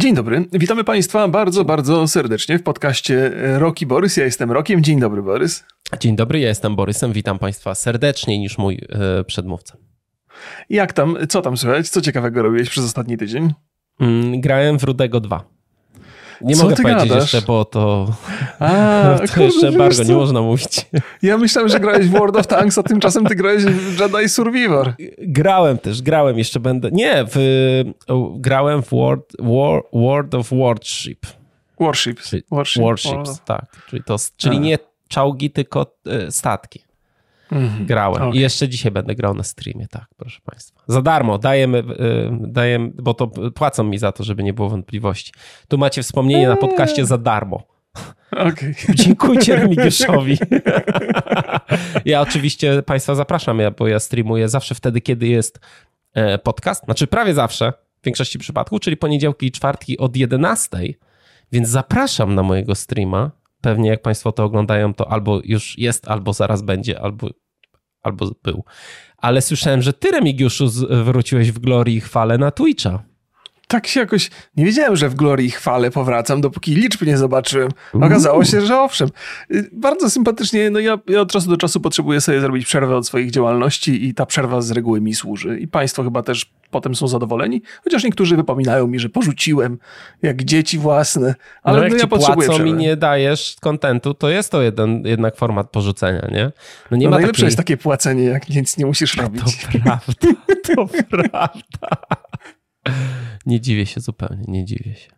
Dzień dobry, witamy Państwa bardzo, bardzo serdecznie w podcaście Roki Borys. Ja jestem Rokiem. Dzień dobry, Borys. Dzień dobry, ja jestem Borysem. Witam Państwa serdeczniej niż mój e, przedmówca. Jak tam, co tam słychać? Co ciekawego robiłeś przez ostatni tydzień? Mm, grałem w Rudego 2. Nie Co mogę powiedzieć gadasz? jeszcze, bo to, A, to kurde, jeszcze bardzo nie można mówić. Ja myślałem, że grałeś w World of Tanks, a tymczasem ty grałeś w Jedi Survivor. Grałem też, grałem, jeszcze będę... Nie, w, grałem w World, War, World of Warship. Warships. Warship. Warships, tak. Czyli, to, czyli nie czołgi, tylko e, statki. Mhm. Grałem. Okay. I jeszcze dzisiaj będę grał na streamie, tak, proszę Państwa. Za darmo dajemy, y, dajemy, bo to płacą mi za to, żeby nie było wątpliwości. Tu macie wspomnienie na podcaście za darmo. Okay. Dziękujcie Remigiuszowi. ja oczywiście Państwa zapraszam, bo ja streamuję zawsze wtedy, kiedy jest e, podcast, znaczy prawie zawsze, w większości przypadków, czyli poniedziałki i czwartki od 11, więc zapraszam na mojego streama. Pewnie jak Państwo to oglądają, to albo już jest, albo zaraz będzie, albo albo był. Ale słyszałem, że ty, Remigiuszu, wróciłeś w glorii i chwale na Twitcha. Tak się jakoś nie wiedziałem, że w glorii i chwale powracam, dopóki liczb nie zobaczyłem. Okazało się, że owszem. Y, bardzo sympatycznie, no ja, ja od czasu do czasu potrzebuję sobie zrobić przerwę od swoich działalności i ta przerwa z reguły mi służy. I państwo chyba też potem są zadowoleni, chociaż niektórzy wypominają mi, że porzuciłem jak dzieci własne, ale no, jak no ja potrzebuję płacą i nie dajesz kontentu, to jest to jeden, jednak format porzucenia, nie? No, nie no ma najlepsze takiej... jest takie płacenie, jak nic nie musisz robić. To prawda, to prawda. Nie dziwię się zupełnie, nie dziwię się.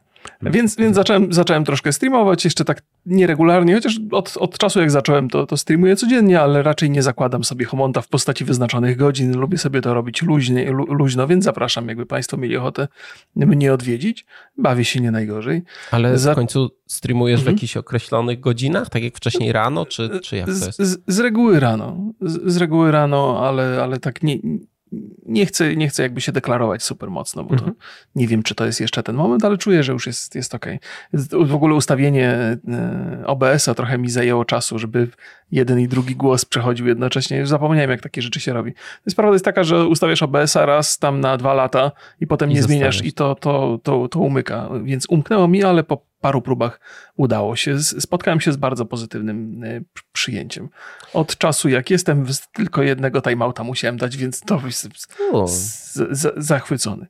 Więc, więc zacząłem, zacząłem troszkę streamować, jeszcze tak nieregularnie, chociaż od, od czasu jak zacząłem, to, to streamuję codziennie, ale raczej nie zakładam sobie homonta w postaci wyznaczonych godzin. Lubię sobie to robić luźnie, luźno, więc zapraszam, jakby Państwo mieli ochotę mnie odwiedzić. Bawię się nie najgorzej. Ale Za... w końcu streamujesz mhm. w jakichś określonych godzinach, tak jak wcześniej rano, czy, czy jak to jest? Z, z reguły rano, z, z reguły rano, ale, ale tak nie, nie chcę, nie chcę jakby się deklarować super mocno, bo to mhm. nie wiem, czy to jest jeszcze ten moment, ale czuję, że już jest, jest ok. W ogóle ustawienie e, OBS-a trochę mi zajęło czasu, żeby jeden i drugi głos przechodził jednocześnie. Już zapomniałem, jak takie rzeczy się robi. Sprawa jest taka, że ustawiasz OBS-a raz tam na dwa lata i potem I nie zmieniasz i to, to, to, to umyka. Więc umknęło mi, ale po paru próbach udało się. Spotkałem się z bardzo pozytywnym e, przyjęciem. Od czasu, jak jestem, tylko jednego timeouta musiałem dać, więc to zachwycony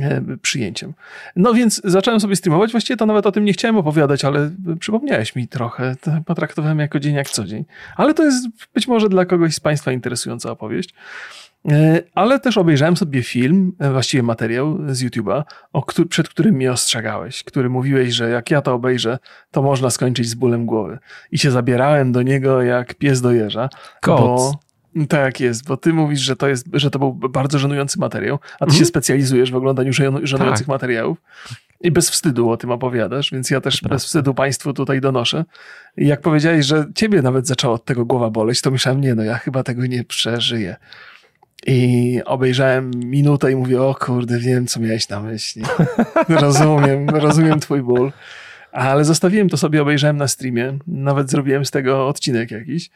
e, przyjęciem. No więc zacząłem sobie streamować. Właściwie to nawet o tym nie chciałem opowiadać, ale przypomniałeś mi trochę. Potraktowałem jako dzień jak co dzień. Ale to jest być może dla kogoś z Państwa interesująca opowieść. E, ale też obejrzałem sobie film, e, właściwie materiał z YouTube'a, przed którym mnie ostrzegałeś, który mówiłeś, że jak ja to obejrzę, to można skończyć z bólem głowy. I się zabierałem do niego jak pies do jeża. Kot. Bo, tak jest, bo ty mówisz, że to, jest, że to był bardzo żenujący materiał, a ty mhm. się specjalizujesz w oglądaniu żenujących tak. materiałów. I bez wstydu o tym opowiadasz, więc ja też bez wstydu Państwu tutaj donoszę. I jak powiedziałeś, że ciebie nawet zaczęło od tego głowa boleć, to myślałem, nie no, ja chyba tego nie przeżyję. I obejrzałem minutę i mówię, o kurde, wiem, co miałeś na myśli. rozumiem, rozumiem twój ból. Ale zostawiłem to sobie, obejrzałem na streamie. Nawet zrobiłem z tego odcinek jakiś.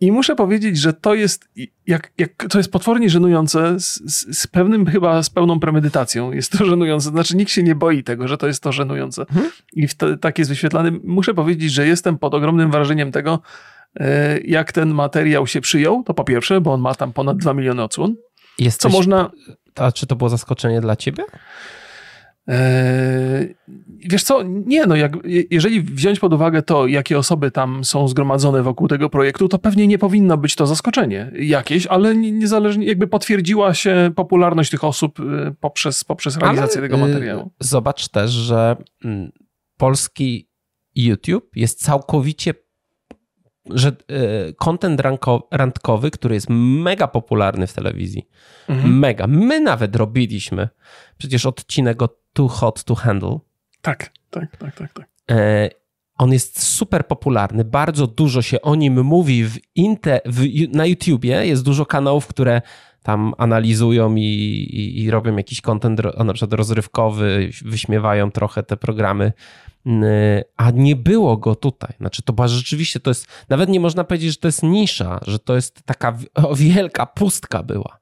I muszę powiedzieć, że to jest, jak, jak, to jest potwornie żenujące, z, z, z, pewnym chyba, z pełną premedytacją jest to żenujące. Znaczy nikt się nie boi tego, że to jest to żenujące. Hmm? I to, tak jest wyświetlany. Muszę powiedzieć, że jestem pod ogromnym wrażeniem tego, jak ten materiał się przyjął, to po pierwsze, bo on ma tam ponad 2 miliony odsłon. Jesteś, co można... A czy to było zaskoczenie dla ciebie? Eee, wiesz co, nie no, jak, jeżeli wziąć pod uwagę to, jakie osoby tam są zgromadzone wokół tego projektu, to pewnie nie powinno być to zaskoczenie jakieś, ale niezależnie, jakby potwierdziła się popularność tych osób e, poprzez, poprzez realizację ale, tego y, materiału. Zobacz też, że mm, polski YouTube jest całkowicie że e, content randkowy, który jest mega popularny w telewizji, mhm. mega. My nawet robiliśmy przecież odcinek o Too Hot to Handle. Tak, tak, tak, tak. tak. E, on jest super popularny, bardzo dużo się o nim mówi w inte, w, na YouTubie. Jest dużo kanałów, które tam analizują i, i, i robią jakiś content na przykład rozrywkowy, wyśmiewają trochę te programy a nie było go tutaj. Znaczy, to była rzeczywiście, to jest, nawet nie można powiedzieć, że to jest nisza, że to jest taka wielka pustka była.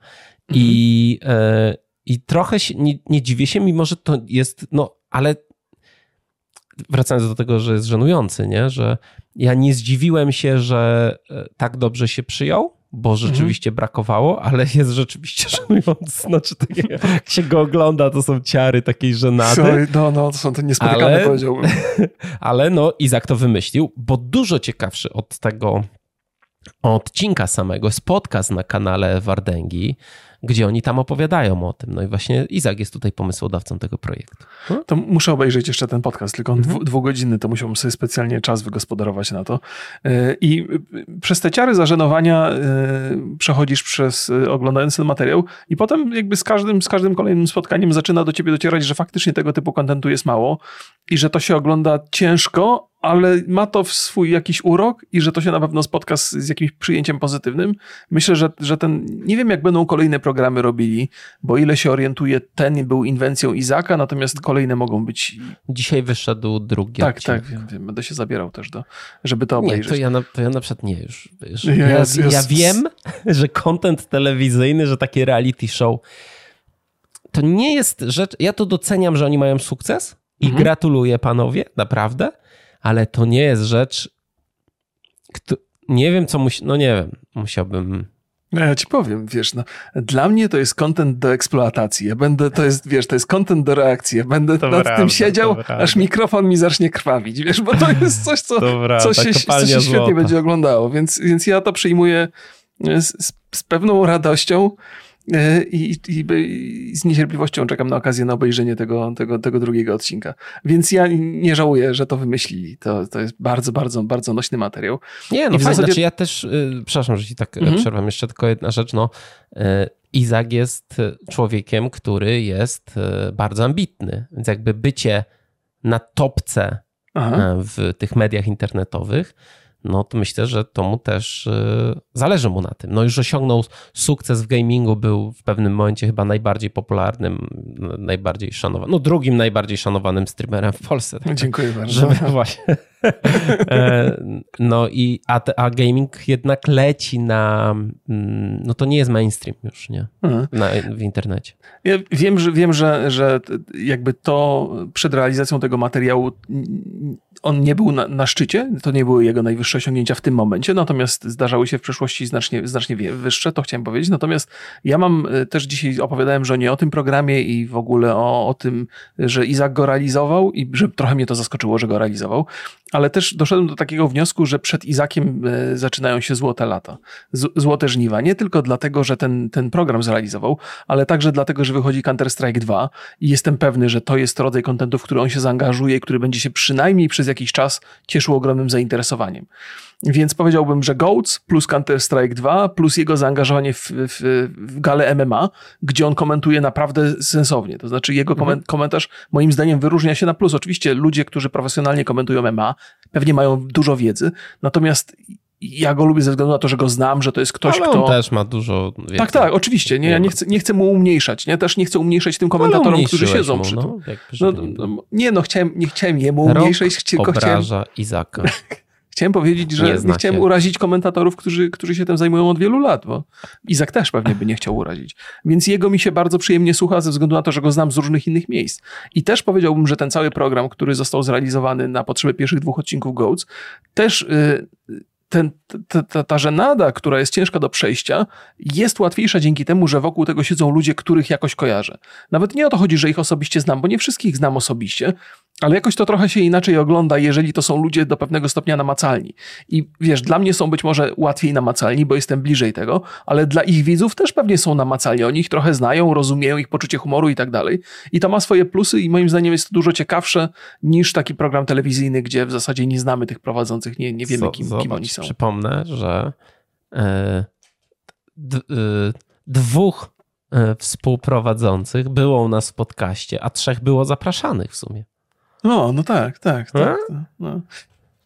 I, mhm. e, i trochę się, nie, nie dziwię się, mimo że to jest, no, ale wracając do tego, że jest żenujący, nie? że ja nie zdziwiłem się, że e, tak dobrze się przyjął, bo mhm. rzeczywiście mhm. brakowało, ale jest rzeczywiście żenujący. Znaczy, takie, jak się go ogląda, to są ciary takiej żenady. Sorry, no, no, to są te niespotykane, ale, powiedziałbym. Ale no, Izak to wymyślił, bo dużo ciekawszy od tego odcinka samego jest podcast na kanale Wardęgi, gdzie oni tam opowiadają o tym. No i właśnie Izak jest tutaj pomysłodawcą tego projektu. No? To muszę obejrzeć jeszcze ten podcast, tylko on mhm. dwugodzinny, to musiałbym sobie specjalnie czas wygospodarować na to. E, I e, przez te ciary zażenowania e, przechodzisz przez oglądając ten materiał i potem jakby z każdym, z każdym kolejnym spotkaniem zaczyna do ciebie docierać, że faktycznie tego typu kontentu jest mało i że to się ogląda ciężko, ale ma to swój jakiś urok i że to się na pewno spotka z, z, jakimś przyjęciem pozytywnym. Myślę, że, że ten, nie wiem jak będą kolejne programy robili, bo ile się orientuję, ten był inwencją Izaka, natomiast kolejne mogą być... Dzisiaj wyszedł drugi Tak, odcinek. tak, wiem, wiem, będę się zabierał też do, żeby to obejrzeć. Nie, to ja na, to ja na przykład nie już, wiesz, ja, ja, ja wiem, że content telewizyjny, że takie reality show to nie jest rzecz, ja to doceniam, że oni mają sukces i mhm. gratuluję panowie, naprawdę, ale to nie jest rzecz, kto, nie wiem co musi, no nie wiem, musiałbym... No ja ci powiem, wiesz, no, dla mnie to jest content do eksploatacji. Ja będę, to jest, wiesz, to jest content do reakcji. Ja będę to nad prawda, tym siedział, aż mikrofon mi zacznie krwawić, wiesz, bo to jest coś, co, co się, co się świetnie będzie oglądało. Więc, więc ja to przyjmuję z, z pewną radością. E, I, i, i, z niecierpliwością czekam na okazję na obejrzenie tego, tego, tego drugiego odcinka. Więc ja nie żałuję, że to wymyślili. To, to jest bardzo, bardzo, bardzo nośny materiał. Nie, no fajnie. Zasadzie... Znaczy ja też, yy, przepraszam, że ci tak mhm. przerwam, jeszcze tylko jedna rzecz. No, yy, Izak jest człowiekiem, który jest yy, bardzo ambitny, więc jakby bycie na topce Aha. w tych mediach internetowych no to myślę, że to mu też y, zależy mu na tym. No już osiągnął sukces w gamingu, był w pewnym momencie chyba najbardziej popularnym, najbardziej szanowanym, no drugim najbardziej szanowanym streamerem w Polsce. Tak, Dziękuję bardzo. Żeby właśnie. E, no i a, a gaming jednak leci na, mm, no to nie jest mainstream już, nie? Na, w internecie. Ja wiem, że wiem, że, że jakby to przed realizacją tego materiału on nie był na, na, szczycie, to nie były jego najwyższe osiągnięcia w tym momencie, natomiast zdarzały się w przeszłości znacznie, znacznie wyższe, to chciałem powiedzieć. Natomiast ja mam e, też dzisiaj opowiadałem żonie o tym programie i w ogóle o, o tym, że Izak go realizował i że trochę mnie to zaskoczyło, że go realizował ale też doszedłem do takiego wniosku, że przed Izakiem e, zaczynają się złote lata, złote żniwa. Nie tylko dlatego, że ten, ten program zrealizował, ale także dlatego, że wychodzi Counter-Strike 2 i jestem pewny, że to jest rodzaj kontentu, w który on się zaangażuje i który będzie się przynajmniej przez jakiś czas cieszył ogromnym zainteresowaniem. Więc powiedziałbym, że Goats plus Counter-Strike 2 plus jego zaangażowanie w, w, w galę MMA, gdzie on komentuje naprawdę sensownie. To znaczy jego mhm. komentarz moim zdaniem wyróżnia się na plus. Oczywiście ludzie, którzy profesjonalnie komentują MMA, pewnie mają dużo wiedzy, natomiast ja go lubię ze względu na to, że go znam, że to jest ktoś, Ale kto... on też ma dużo wiedzy. Tak, tak, oczywiście. Nie, ja nie chcę, nie chcę mu umniejszać, nie? Też nie chcę umniejszać tym komentatorom, którzy siedzą mu, przy no, tym. No, no, nie, no chciałem, nie chciałem jemu umniejszać, tylko chciałem... Izaka. Chciałem powiedzieć, że nie, nie chciałem urazić komentatorów, którzy, którzy się tym zajmują od wielu lat, bo Izak też pewnie by nie chciał urazić. Więc jego mi się bardzo przyjemnie słucha ze względu na to, że go znam z różnych innych miejsc. I też powiedziałbym, że ten cały program, który został zrealizowany na potrzeby pierwszych dwóch odcinków Goats, też yy, ten, ta, ta, ta żenada, która jest ciężka do przejścia, jest łatwiejsza dzięki temu, że wokół tego siedzą ludzie, których jakoś kojarzę. Nawet nie o to chodzi, że ich osobiście znam, bo nie wszystkich znam osobiście, ale jakoś to trochę się inaczej ogląda, jeżeli to są ludzie do pewnego stopnia namacalni. I wiesz, dla mnie są być może łatwiej namacalni, bo jestem bliżej tego, ale dla ich widzów też pewnie są namacalni. Oni ich trochę znają, rozumieją ich poczucie humoru i tak dalej. I to ma swoje plusy i moim zdaniem jest to dużo ciekawsze niż taki program telewizyjny, gdzie w zasadzie nie znamy tych prowadzących, nie, nie wiemy, kim, kim oni są. Przypomnę, że e, e, dwóch e, współprowadzących było u nas w podcaście, a trzech było zapraszanych w sumie. No, no tak, tak. tak no.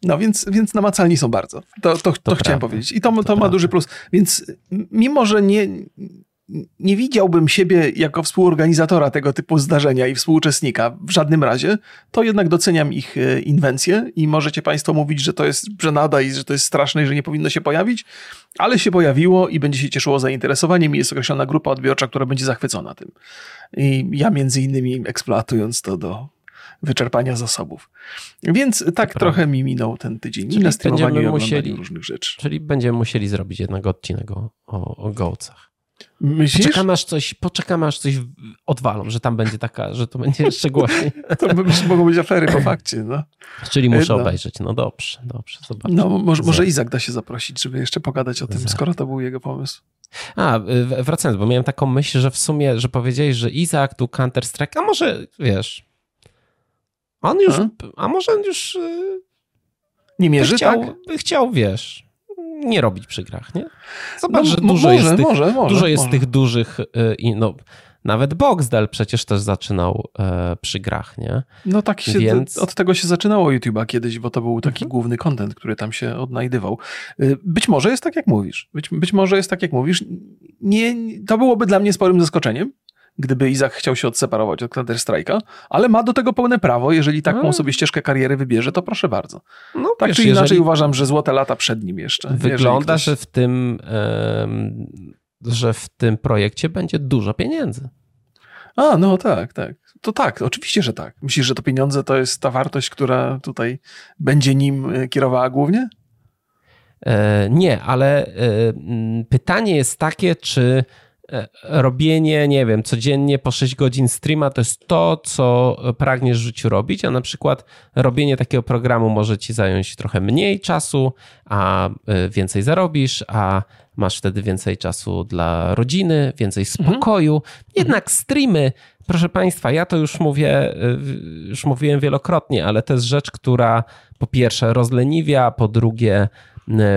no. więc, więc namacalni są bardzo. To, to, to, to chciałem powiedzieć. I to, to, to ma duży plus. Więc mimo, że nie, nie widziałbym siebie jako współorganizatora tego typu zdarzenia i współuczestnika w żadnym razie, to jednak doceniam ich e, inwencję i możecie Państwo mówić, że to jest żenada i że to jest straszne i że nie powinno się pojawić, ale się pojawiło i będzie się cieszyło zainteresowaniem i jest określona grupa odbiorcza, która będzie zachwycona tym. I ja między innymi eksploatując to do wyczerpania zasobów. Więc tak trochę mi minął ten tydzień. Czyli na streamowaniu i musieli, różnych rzeczy. Czyli będziemy musieli zrobić jednego odcinka o, o gołcach. Myślisz? Poczekamy aż, coś, poczekamy aż coś odwalą, że tam będzie taka, że to będzie jeszcze głośniej. to by, mogą być afery po fakcie, no. Czyli muszę no. obejrzeć. No dobrze, dobrze, zobaczmy. No może, może Izak da się zaprosić, żeby jeszcze pogadać o tym, skoro to był jego pomysł. A, wracając, bo miałem taką myśl, że w sumie, że powiedziałeś, że Izak tu Counter-Strike, a może, wiesz, on już, a, a może on już... Y, nie mierzy, chciał, tak? chciał, wiesz, nie robić przy grach, nie? Zobacz, no, że dużo może, jest tych, może, może, dużo jest tych dużych, y, i no, nawet Boxdel przecież też zaczynał e, przy grach, nie? No tak się, Więc... od tego się zaczynało YouTube'a kiedyś, bo to był taki mhm. główny content, który tam się odnajdywał. Y, być może jest tak, jak mówisz. Być, być może jest tak, jak mówisz. Nie, to byłoby dla mnie sporym zaskoczeniem, gdyby Izak chciał się odseparować od Counter-Strike'a, ale ma do tego pełne prawo. Jeżeli taką no. sobie ścieżkę kariery wybierze, to proszę bardzo. No, tak wiesz, czy inaczej uważam, że złote lata przed nim jeszcze. Wygląda, ktoś... że w tym że w tym projekcie będzie dużo pieniędzy. A, no tak, tak. To tak, oczywiście, że tak. Myślisz, że to pieniądze to jest ta wartość, która tutaj będzie nim e, kierowała głównie? E, nie, ale e, pytanie jest takie, czy robienie, nie wiem, codziennie po 6 godzin streama to jest to, co pragniesz w życiu robić, a na przykład robienie takiego programu może ci zająć trochę mniej czasu, a e, więcej zarobisz, a masz wtedy więcej czasu dla rodziny, więcej mhm. spokoju. Mhm. Jednak streamy, proszę Państwa, ja to już mówię, e, już mówiłem wielokrotnie, ale to jest rzecz, która po pierwsze rozleniwia, po drugie E,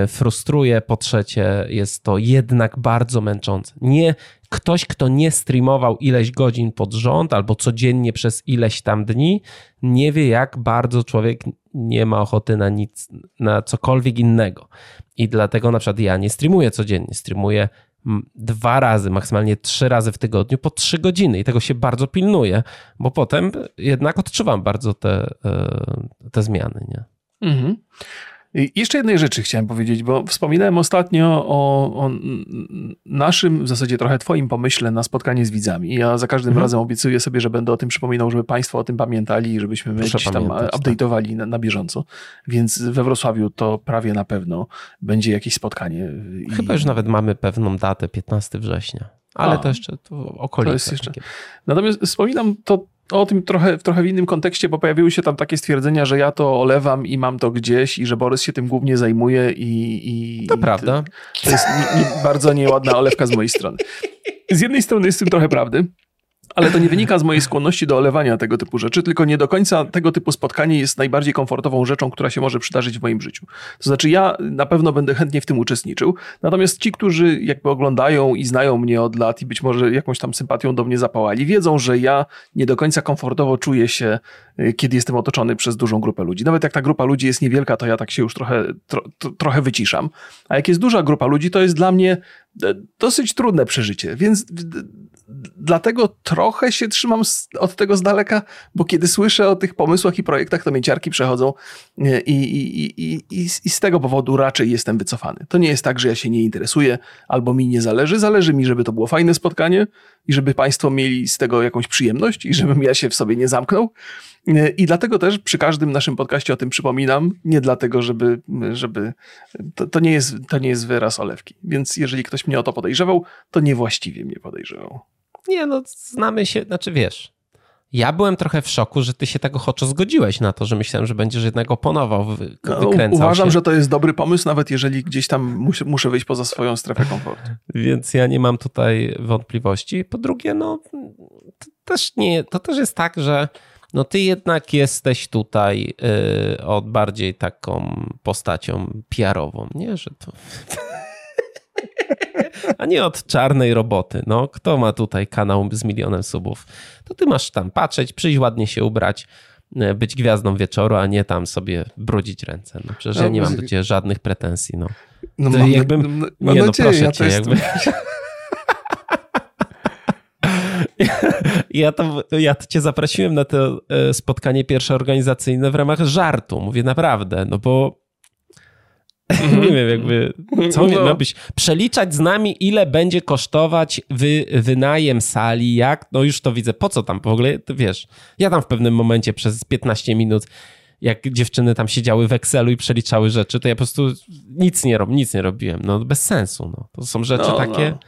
frustruje, po trzecie jest to jednak bardzo męczące. Nie ktoś, kto nie streamował ileś godzin pod rząd albo codziennie przez ileś tam dni, nie wie jak bardzo człowiek nie ma ochoty na nic, na cokolwiek innego. I dlatego na przykład ja nie streamuję codziennie, streamuję dwa razy, maksymalnie trzy razy w tygodniu po trzy godziny i tego się bardzo pilnuję, bo potem jednak odczuwam bardzo te, e, te zmiany. Nie? Mhm. I jeszcze jednej rzeczy chciałem powiedzieć, bo wspominałem ostatnio o, o, naszym, w zasadzie trochę twoim pomyśle na spotkanie z widzami. Ja za każdym mhm. razem obiecuję sobie, że będę o tym przypominał, żeby państwo o tym pamiętali i żebyśmy my gdzieś tam tak. update'owali na, na, bieżąco. Więc we Wrocławiu to prawie na pewno będzie jakieś spotkanie. Chyba I... już nawet mamy pewną datę, 15 września. Ale A, to jeszcze to okolice. To jest jeszcze. Natomiast wspominam to o tym trochę, trochę w innym kontekście, bo pojawiły się tam takie stwierdzenia, że ja to olewam i mam to gdzieś i że Borys się tym głównie zajmuje i... i to i prawda. To jest nie, nie, bardzo nieładna olewka z mojej strony. Z jednej strony jest w tym trochę prawdy, ale to nie wynika z mojej skłonności do olewania tego typu rzeczy, tylko nie do końca tego typu spotkanie jest najbardziej komfortową rzeczą, która się może przydarzyć w moim życiu. To znaczy, ja na pewno będę chętnie w tym uczestniczył, natomiast ci, którzy jakby oglądają i znają mnie od lat i być może jakąś tam sympatią do mnie zapałali, wiedzą, że ja nie do końca komfortowo czuję się, y, kiedy jestem otoczony przez dużą grupę ludzi. Nawet jak ta grupa ludzi jest niewielka, to ja tak się już trochę, tro, trochę wyciszam. A jak jest duża grupa ludzi, to jest dla mnie e, dosyć trudne przeżycie, więc dlatego trochę się trzymam od tego z daleka, bo kiedy słyszę o tych pomysłach i projektach, to mięciarki przechodzą i, i, i, i, i z tego powodu raczej jestem wycofany. To nie jest tak, że ja się nie interesuję albo mi nie zależy. Zależy mi, żeby to było fajne spotkanie i żeby Państwo mieli z tego jakąś przyjemność i żebym ja się w sobie nie zamknął. I dlatego też przy każdym naszym podcaście o tym przypominam, nie dlatego, żeby, żeby to, to, nie jest, to nie jest wyraz olewki. Więc jeżeli ktoś mnie o to podejrzewał, to niewłaściwie mnie podejrzewał. Nie, no znamy się, znaczy wiesz, ja byłem trochę w szoku, że ty się tego choczo zgodziłeś na to, że myślałem, że będziesz jednak oponował, wy, no, Uważam, się. że to jest dobry pomysł, nawet jeżeli gdzieś tam muszę, muszę wyjść poza swoją strefę komfortu. Więc ja nie mam tutaj wątpliwości. Po drugie, no to też, nie, to też jest tak, że no ty jednak jesteś tutaj yy, od bardziej taką postacią PR-ową, nie? Że to... a nie od czarnej roboty. No, kto ma tutaj kanał z milionem subów? To ty masz tam patrzeć, przyjść ładnie się ubrać, e, być gwiazdą wieczoru, a nie tam sobie brudzić ręce. No, przecież no, ja nie mam do ciebie żadnych pretensji. No, no mam, jakbym, mam nie, no proszę ja cię, jakby... Ja, to, ja to cię zaprosiłem na to e, spotkanie pierwsze organizacyjne w ramach żartu. Mówię naprawdę, no bo Mhm. nie wiem, jakby, co no. być, przeliczać z nami, ile będzie kosztować wy, wynajem sali, jak, no już to widzę, po co tam w ogóle, wiesz, ja tam w pewnym momencie przez 15 minut jak dziewczyny tam siedziały w Excelu i przeliczały rzeczy, to ja po prostu nic nie, rob, nic nie robiłem. No bez sensu. No. To są rzeczy no, takie... No.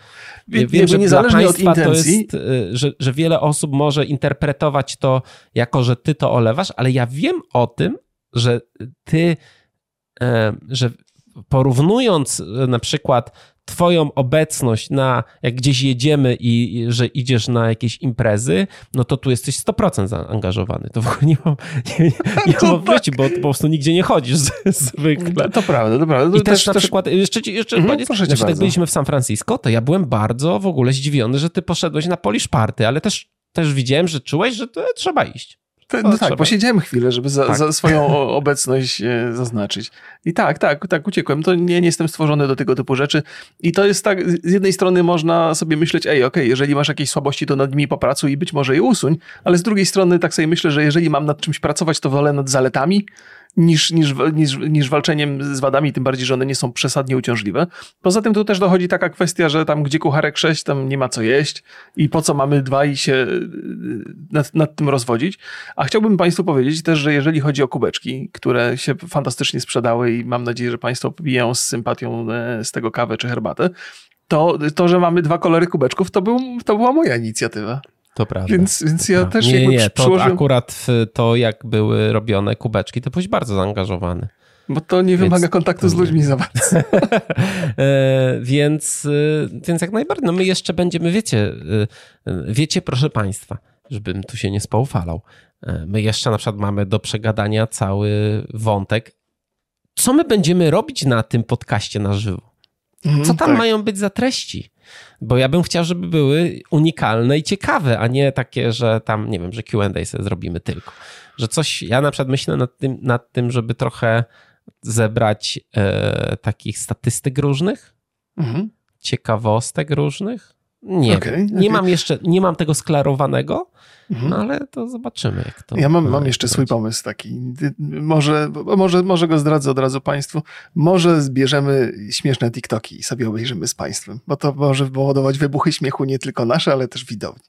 Wie, wiem, że niezależnie od intencji... Jest, y, że, że wiele osób może interpretować to jako, że ty to olewasz, ale ja wiem o tym, że ty, e, że porównując e, na przykład twoją obecność na, jak gdzieś jedziemy i, i, że idziesz na jakieś imprezy, no to tu jesteś 100% zaangażowany. To w ogóle nie mam, nie, nie, nie mam tak. bo po prostu nigdzie nie chodzisz zwykle. To, to prawda, to prawda. To I też, też na też... przykład, jeszcze, jeszcze mhm, powiedz, proszę znaczy, tak byliśmy w San Francisco, to ja byłem bardzo w ogóle zdziwiony, że ty poszedłeś na Polish Party, ale też, też widziałem, że czułeś, że to trzeba iść. No, tak, posiedziałem chwilę, żeby za, tak. za swoją obecność e, zaznaczyć. I tak, tak, tak, uciekłem. To nie, nie jestem stworzony do tego typu rzeczy. I to jest tak, z jednej strony można sobie myśleć, ej, okej, okay, jeżeli masz jakieś słabości, to nad nimi popracuj i być może je usuń, ale z drugiej strony tak sobie myślę, że jeżeli mam nad czymś pracować, to wolę nad zaletami, niż, niż, niż, niż walczeniem z wadami, tym bardziej, że one nie są przesadnie uciążliwe. Poza tym tu też dochodzi taka kwestia, że tam gdzie kucharek 6, tam nie ma co jeść i po co mamy dwa i się y, nad, nad tym rozwodzić. A chciałbym Państwu powiedzieć też, że jeżeli chodzi o kubeczki, które się fantastycznie sprzedały i mam nadzieję, że Państwo piją z sympatią e, z tego kawę czy herbatę, to, to że mamy dwa kolory kubeczków, to, był, to była moja inicjatywa. To prawda. Więc, więc ja też nie, nie, to przyłożyłem... akurat to, jak były robione kubeczki, to byłeś bardzo zaangażowany. Bo to nie wymaga więc, kontaktu z ludźmi za bardzo. e, więc, e, więc jak najbardziej. No my jeszcze będziemy, wiecie, e, wiecie, proszę Państwa, żebym tu się nie spoufalał. My jeszcze na przykład mamy do przegadania cały wątek. Co my będziemy robić na tym podcaście na żywo? Mhm, Co tam tak. mają być za treści? Bo ja bym chciał, żeby były unikalne i ciekawe, a nie takie, że tam, nie wiem, że QA sobie zrobimy tylko. Że coś, ja na przykład myślę nad tym, nad tym żeby trochę zebrać e, takich statystyk różnych, mhm. ciekawostek różnych. Nie, okay, nie okay. mam jeszcze, nie mam tego sklarowanego, Mhm. No ale to zobaczymy, jak to. Ja mam, mam jeszcze swój pomysł taki. Może, może, może go zdradzę od razu Państwu. Może zbierzemy śmieszne TikToki i sobie obejrzymy z Państwem, bo to może powodować wybuchy śmiechu nie tylko nasze, ale też widowni.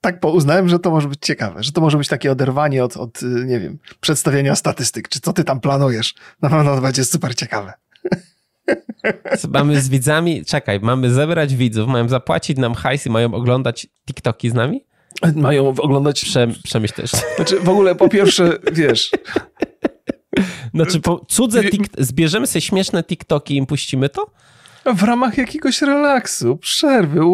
Tak uznałem, że to może być ciekawe, że to może być takie oderwanie od, od nie wiem, przedstawienia statystyk, czy co ty tam planujesz. Na pewno to będzie super ciekawe. mamy z widzami, czekaj, mamy zebrać widzów, mają zapłacić nam hajs i mają oglądać TikToki z nami? Mają oglądać... Prze, przemyśleć. Znaczy w ogóle po pierwsze, wiesz... Znaczy po cudze tik... zbierzemy sobie śmieszne TikToki i im puścimy to? W ramach jakiegoś relaksu, przerwy,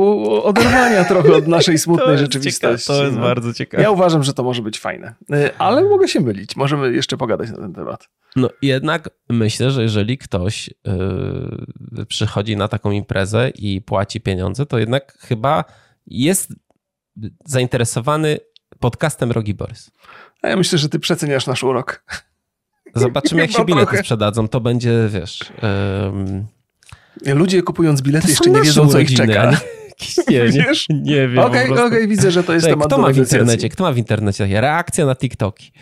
oderwania trochę od naszej smutnej to rzeczywistości. Ciekawe, to jest no. bardzo ciekawe. Ja uważam, że to może być fajne. Y, ale mogę się mylić. Możemy jeszcze pogadać na ten temat. No jednak myślę, że jeżeli ktoś yy, przychodzi na taką imprezę i płaci pieniądze, to jednak chyba jest zainteresowany podcastem Rogi Borys. A ja myślę, że ty przeceniasz nasz urok. Zobaczymy, jak się bilety sprzedadzą. To będzie, wiesz... Um... Ludzie kupując bilety jeszcze nie wiedzą, co ich czeka. Nie, nie, Wiesz? nie wiem. Okej, okay, okay, widzę, że to jest temat kto ma w internecie? Kto ma w internecie? Reakcja na TikToki.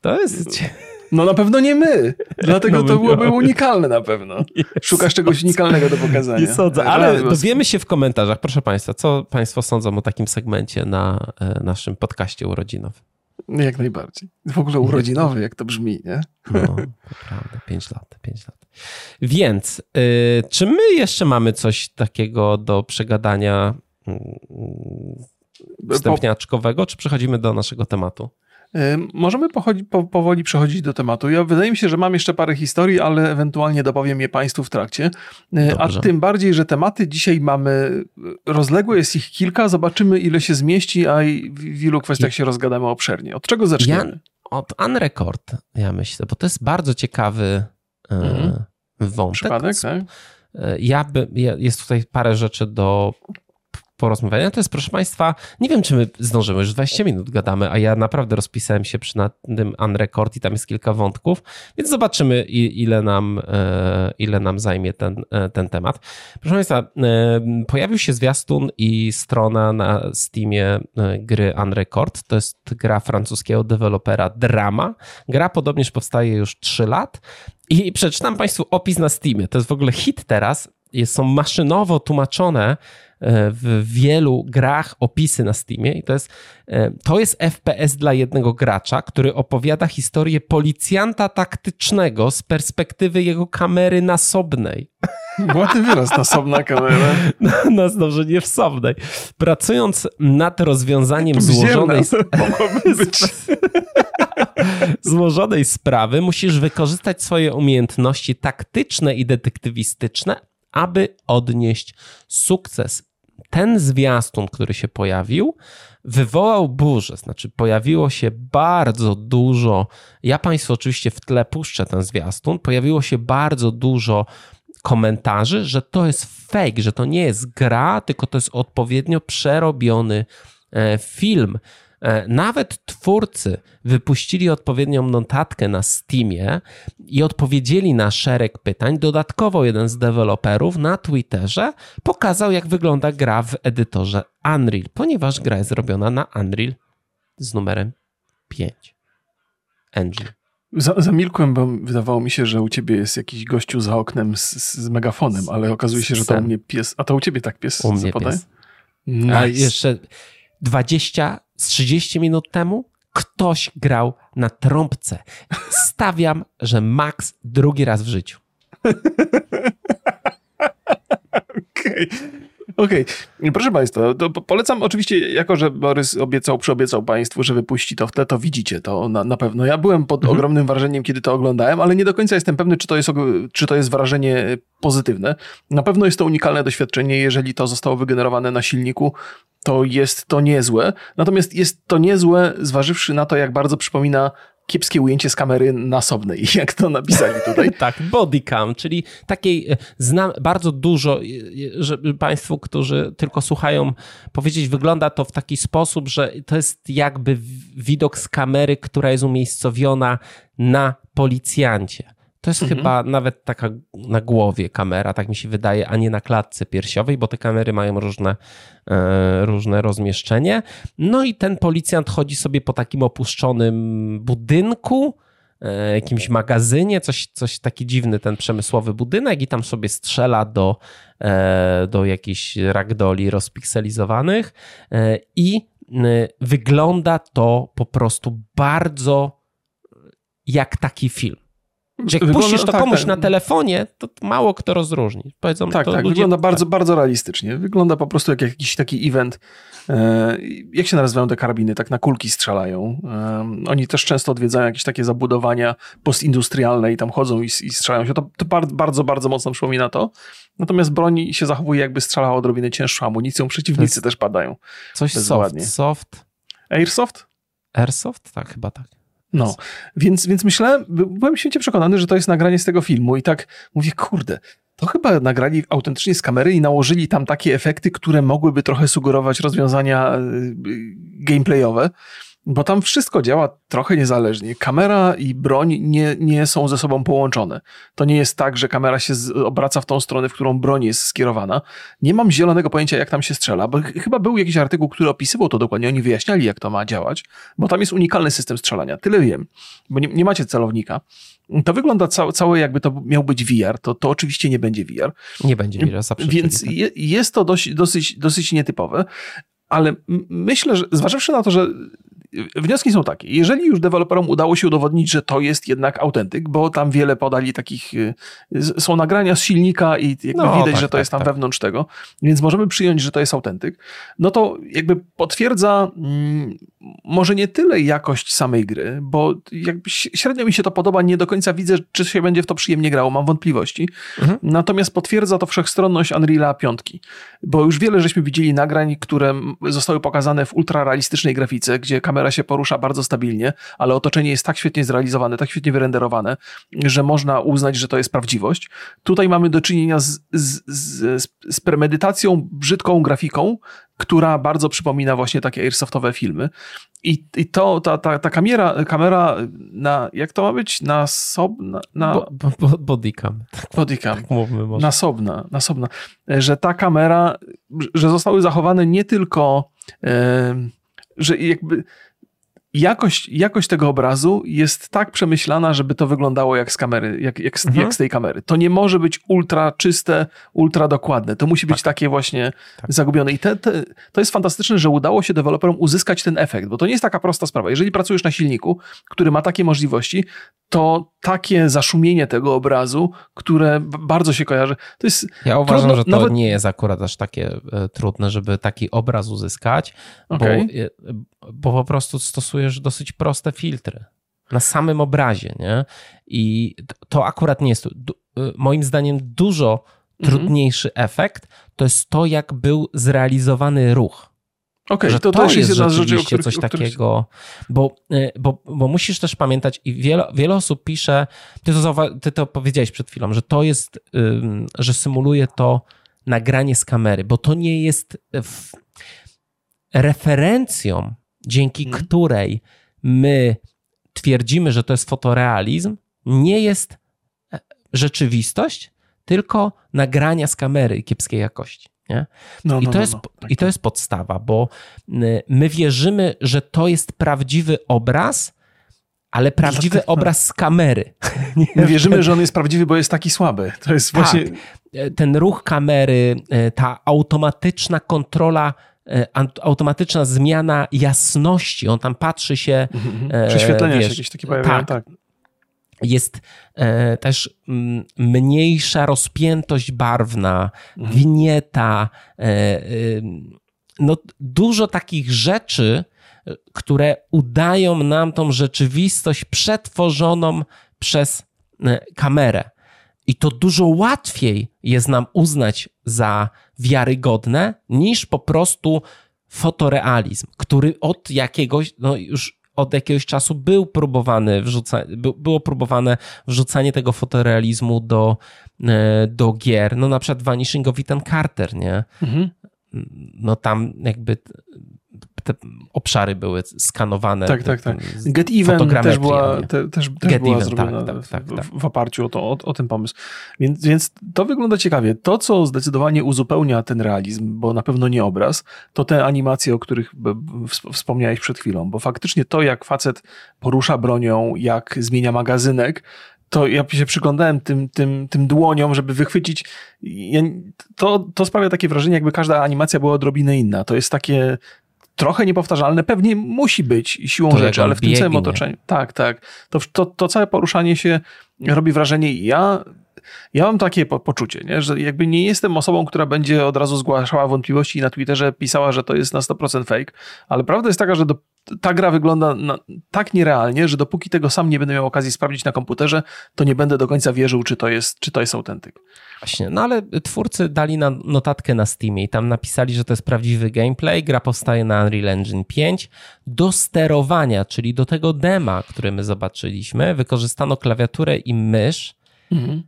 To jest... No na pewno nie my. Dlatego no, to byłoby unikalne na pewno. Szukasz czegoś unikalnego do pokazania. Nie sądzę, ale dowiemy się w komentarzach, proszę Państwa, co Państwo sądzą o takim segmencie na e, naszym podcaście urodzinowym. Jak najbardziej. W ogóle urodzinowy, jak to brzmi, nie? No, prawda. Pięć lat, pięć lat. Więc, y, czy my jeszcze mamy coś takiego do przegadania y, wstępniaczkowego, czy przechodzimy do naszego tematu? Możemy pochodzi, po, powoli przechodzić do tematu. Ja wydaje mi się, że mam jeszcze parę historii, ale ewentualnie dopowiem je Państwu w trakcie. Dobrze. A tym bardziej, że tematy dzisiaj mamy rozległe, jest ich kilka. Zobaczymy, ile się zmieści, a w ilu kwestiach się rozgadamy obszernie. Od czego zaczniemy? Ja, od Unrecord, ja myślę, bo to jest bardzo ciekawy e, mhm. wątek. Przypadek, tak? E, ja by, jest tutaj parę rzeczy do porozmawiania. To jest, proszę Państwa, nie wiem, czy my zdążymy, już 20 minut gadamy, a ja naprawdę rozpisałem się przy tym Unrecord i tam jest kilka wątków, więc zobaczymy, ile nam, e, ile nam zajmie ten, e, ten temat. Proszę Państwa, e, pojawił się zwiastun i strona na Steamie gry Unrecord. To jest gra francuskiego dewelopera Drama. Gra podobnież powstaje już 3 lat i przeczytam Państwu opis na Steamie. To jest w ogóle hit teraz. Są maszynowo tłumaczone w wielu grach opisy na Steamie i to jest, e, to jest FPS dla jednego gracza, który opowiada historię policjanta taktycznego z perspektywy jego kamery nasobnej. Ładny wyraz, nasobna kamera. No, no dobrze, nie wsobnej. Pracując nad rozwiązaniem złożonej... złożonej sprawy musisz wykorzystać swoje umiejętności taktyczne i detektywistyczne, aby odnieść sukces ten zwiastun, który się pojawił, wywołał burzę. Znaczy, pojawiło się bardzo dużo. Ja Państwu oczywiście w tle puszczę ten zwiastun. Pojawiło się bardzo dużo komentarzy, że to jest fake, że to nie jest gra, tylko to jest odpowiednio przerobiony e, film. E, nawet twórcy wypuścili odpowiednią notatkę na Steamie i odpowiedzieli na szereg pytań. Dodatkowo jeden z deweloperów na Twitterze pokazał, jak wygląda gra w edytorze Unreal, ponieważ gra jest zrobiona na Unreal z numerem 5. Engine. Zamilkłem, bo wydawało mi się, że u ciebie jest jakiś gościu za oknem z, z megafonem, ale okazuje się, że to u mnie pies. A to u ciebie tak pies u mnie Pies. Nice. A jeszcze 20 z 30 minut temu ktoś grał na trąbce. Stawiam, że Max drugi raz w życiu. Okej. Okay. Okej, okay. proszę Państwa, polecam oczywiście, jako że Borys obiecał, przyobiecał Państwu, że wypuści to w tle, to widzicie to na, na pewno. Ja byłem pod mhm. ogromnym wrażeniem, kiedy to oglądałem, ale nie do końca jestem pewny, czy to, jest, czy to jest wrażenie pozytywne. Na pewno jest to unikalne doświadczenie, jeżeli to zostało wygenerowane na silniku, to jest to niezłe. Natomiast jest to niezłe, zważywszy na to, jak bardzo przypomina kiepskie ujęcie z kamery nasobnej, jak to napisali tutaj. tak, bodycam, czyli takiej, e, znam bardzo dużo, e, e, żeby Państwu, którzy tylko słuchają, powiedzieć, wygląda to w taki sposób, że to jest jakby widok z kamery, która jest umiejscowiona na policjancie. To jest mhm. chyba nawet taka na głowie kamera, tak mi się wydaje, a nie na klatce piersiowej, bo te kamery mają różne, e, różne rozmieszczenie. No i ten policjant chodzi sobie po takim opuszczonym budynku, e, jakimś magazynie, coś, coś taki dziwny ten przemysłowy budynek i tam sobie strzela do, e, do jakichś ragdoli rozpikselizowanych e, i wygląda to po prostu bardzo jak taki film. Jak wygląda, puścisz to tak, komuś tak. na telefonie, to mało kto rozróżni. Powiedzą, tak, tak, ludzie, wygląda bardzo, tak. bardzo realistycznie. Wygląda po prostu jak jakiś taki event. E, jak się nazywają te karabiny? Tak na kulki strzelają. E, oni też często odwiedzają jakieś takie zabudowania postindustrialne i tam chodzą i, i strzelają się. To, to bardzo, bardzo, bardzo mocno przypomina to. Natomiast broń się zachowuje jakby strzelała odrobinę cięższą amunicją. Przeciwnicy też padają. Coś soft, soft. Airsoft? Airsoft? Tak, chyba tak. No, więc, więc myślałem, byłem święcie przekonany, że to jest nagranie z tego filmu i tak mówię, kurde, to chyba nagrali autentycznie z kamery i nałożyli tam takie efekty, które mogłyby trochę sugerować rozwiązania y, y, gameplayowe bo tam wszystko działa trochę niezależnie. Kamera i broń nie, nie są ze sobą połączone. To nie jest tak, że kamera się obraca w tą stronę, w którą broń jest skierowana. Nie mam zielonego pojęcia, jak tam się strzela, bo chyba był jakiś artykuł, który opisywał to dokładnie. Oni wyjaśniali, jak to ma działać, bo tam jest unikalny system strzelania. Tyle wiem, bo nie, nie macie celownika. To wygląda ca całe, jakby to miał być VR. To, to oczywiście nie będzie VR. Nie będzie VR, Więc je, jest to dość, dosyć, dosyć nietypowe ale myślę, że zważywszy na to, że wnioski są takie. Jeżeli już deweloperom udało się udowodnić, że to jest jednak autentyk, bo tam wiele podali takich, y, są nagrania z silnika i jakby no, widać, tak, że to tak, jest tam tak. wewnątrz tego, więc możemy przyjąć, że to jest autentyk, no to jakby potwierdza mm, może nie tyle jakość samej gry, bo jakby średnio mi się to podoba, nie do końca widzę, czy się będzie w to przyjemnie grało, mam wątpliwości. Mhm. Natomiast potwierdza to wszechstronność Unreal'a 5, bo już wiele żeśmy widzieli nagrań, które zostały pokazane w ultrarealistycznej grafice, gdzie kamera kamera się porusza bardzo stabilnie, ale otoczenie jest tak świetnie zrealizowane, tak świetnie wyrenderowane, że można uznać, że to jest prawdziwość. Tutaj mamy do czynienia z, z, z, z premedytacją, brzydką grafiką, która bardzo przypomina właśnie takie airsoftowe filmy. I, i to, ta, ta, ta kamera, kamera na, jak to ma być? Na sob, na, na... Bo, bo, bodycam. Bodycam. Tak mówmy może. Nasobna, nasobna. Że ta kamera, że zostały zachowane nie tylko, e, że jakby jakość, jakość tego obrazu jest tak przemyślana, żeby to wyglądało jak z kamery, jak, jak, mhm. jak z tej kamery. To nie może być ultra czyste, ultra dokładne. To musi być tak. takie właśnie tak. zagubione. I te, te, to jest fantastyczne, że udało się deweloperom uzyskać ten efekt, bo to nie jest taka prosta sprawa. Jeżeli pracujesz na silniku, który ma takie możliwości, to takie zaszumienie tego obrazu, które bardzo się kojarzy, to jest. Ja uważam, trudno, że to nawet... nie jest akurat aż takie e, trudne, żeby taki obraz uzyskać, okay. bo, bo po prostu stosujesz dosyć proste filtry na samym obrazie, nie? I to akurat nie jest. E, moim zdaniem dużo mhm. trudniejszy efekt to jest to, jak był zrealizowany ruch. Okej, okay, to, to, jest jedna z rzeczy, coś których... takiego, bo, y, bo, bo musisz też pamiętać i wiele, wiele osób pisze, ty to, ty to powiedziałeś przed chwilą, że to jest, że symuluje to nagranie z kamery, bo to nie jest referencją, dzięki hmm. której my twierdzimy, że to jest fotorealizm, nie jest e, rzeczywistość, tylko nagrania z kamery kiepskiej jakości. Nie? No, I, no, to no, jest, no, tak, I to tak. jest podstawa, bo y, my wierzymy, że to jest prawdziwy obraz, ale prawdziwy tak, obraz z kamery. My wierzymy, że on jest prawdziwy, bo jest taki słaby. To jest tak. właśnie. Ten ruch kamery, y, ta automatyczna kontrola, automatyczna zmiana jasności. On tam patrzy się. Mhm. Prześwietlenia wiesz, się jakieś takie pojawiają, tak. tak jest e, też m, mniejsza rozpiętość barwna, mhm. winieta, e, e, no dużo takich rzeczy, które udają nam tą rzeczywistość przetworzoną przez e, kamerę. I to dużo łatwiej jest nam uznać za wiarygodne niż po prostu fotorealizm, który od jakiegoś, no już od jakiegoś czasu był próbowany wrzuca, było próbowane wrzucanie tego fotorealizmu do, e, do gier. No na przykład Vanishing of Ethan Carter, nie? Mhm. No tam jakby te obszary były skanowane. Tak, tak, tak. Get Even też była, te, też, też była event, zrobiona tak, tak, tak, w, w, oparciu o, to, o, o ten pomysł. Więc, więc to wygląda ciekawie. To, co zdecydowanie uzupełnia ten realizm, bo na pewno nie obraz, to te animacje, o których wspomniałeś przed chwilą, bo faktycznie to, jak facet porusza bronią, jak zmienia magazynek, to ja się przyglądałem tym, tym, tym dłoniom, żeby wychwycić. To, to sprawia takie wrażenie, jakby każda animacja była odrobinę inna. To jest takie trochę niepowtarzalne, pewnie musi być siłą to rzeczy, ale w biegnie. tym samym otoczeniu. Tak, tak. To, to, to całe poruszanie się robi wrażenie. Ja ja mam takie po poczucie, nie? że jakby nie jestem osobą, która będzie od razu zgłaszała wątpliwości i na Twitterze pisała, że to jest na 100% fake, ale prawda jest taka, że do, ta gra wygląda na, tak nierealnie, że dopóki tego sam nie będę miał okazji sprawdzić na komputerze, to nie będę do końca wierzył, czy to jest, czy to jest autentyk. Właśnie, no ale twórcy dali na notatkę na Steamie i tam napisali, że to jest prawdziwy gameplay, gra powstaje na Unreal Engine 5. Do sterowania, czyli do tego dema, który my zobaczyliśmy, wykorzystano klawiaturę i mysz. Mhm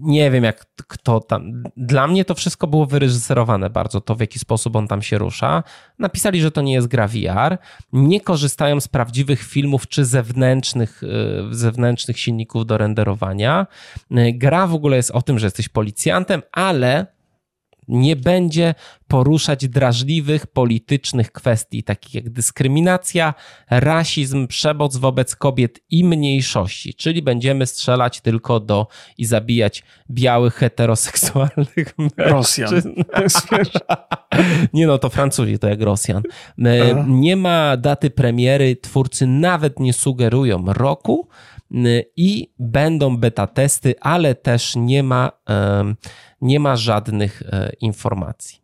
nie wiem jak kto tam. Dla mnie to wszystko było wyreżyserowane bardzo, to w jaki sposób on tam się rusza. Napisali, że to nie jest gra VR. Nie korzystają z prawdziwych filmów czy zewnętrznych, y, zewnętrznych silników do renderowania. Y, gra w ogóle jest o tym, że jesteś policjantem, ale nie będzie poruszać drażliwych politycznych kwestii, takich jak dyskryminacja, rasizm, przemoc wobec kobiet i mniejszości, czyli będziemy strzelać tylko do i zabijać białych, heteroseksualnych Rosjan. nie no, to Francuzi, to jak Rosjan. E, nie ma daty premiery, twórcy nawet nie sugerują roku, i będą beta testy, ale też nie ma, nie ma żadnych e, informacji.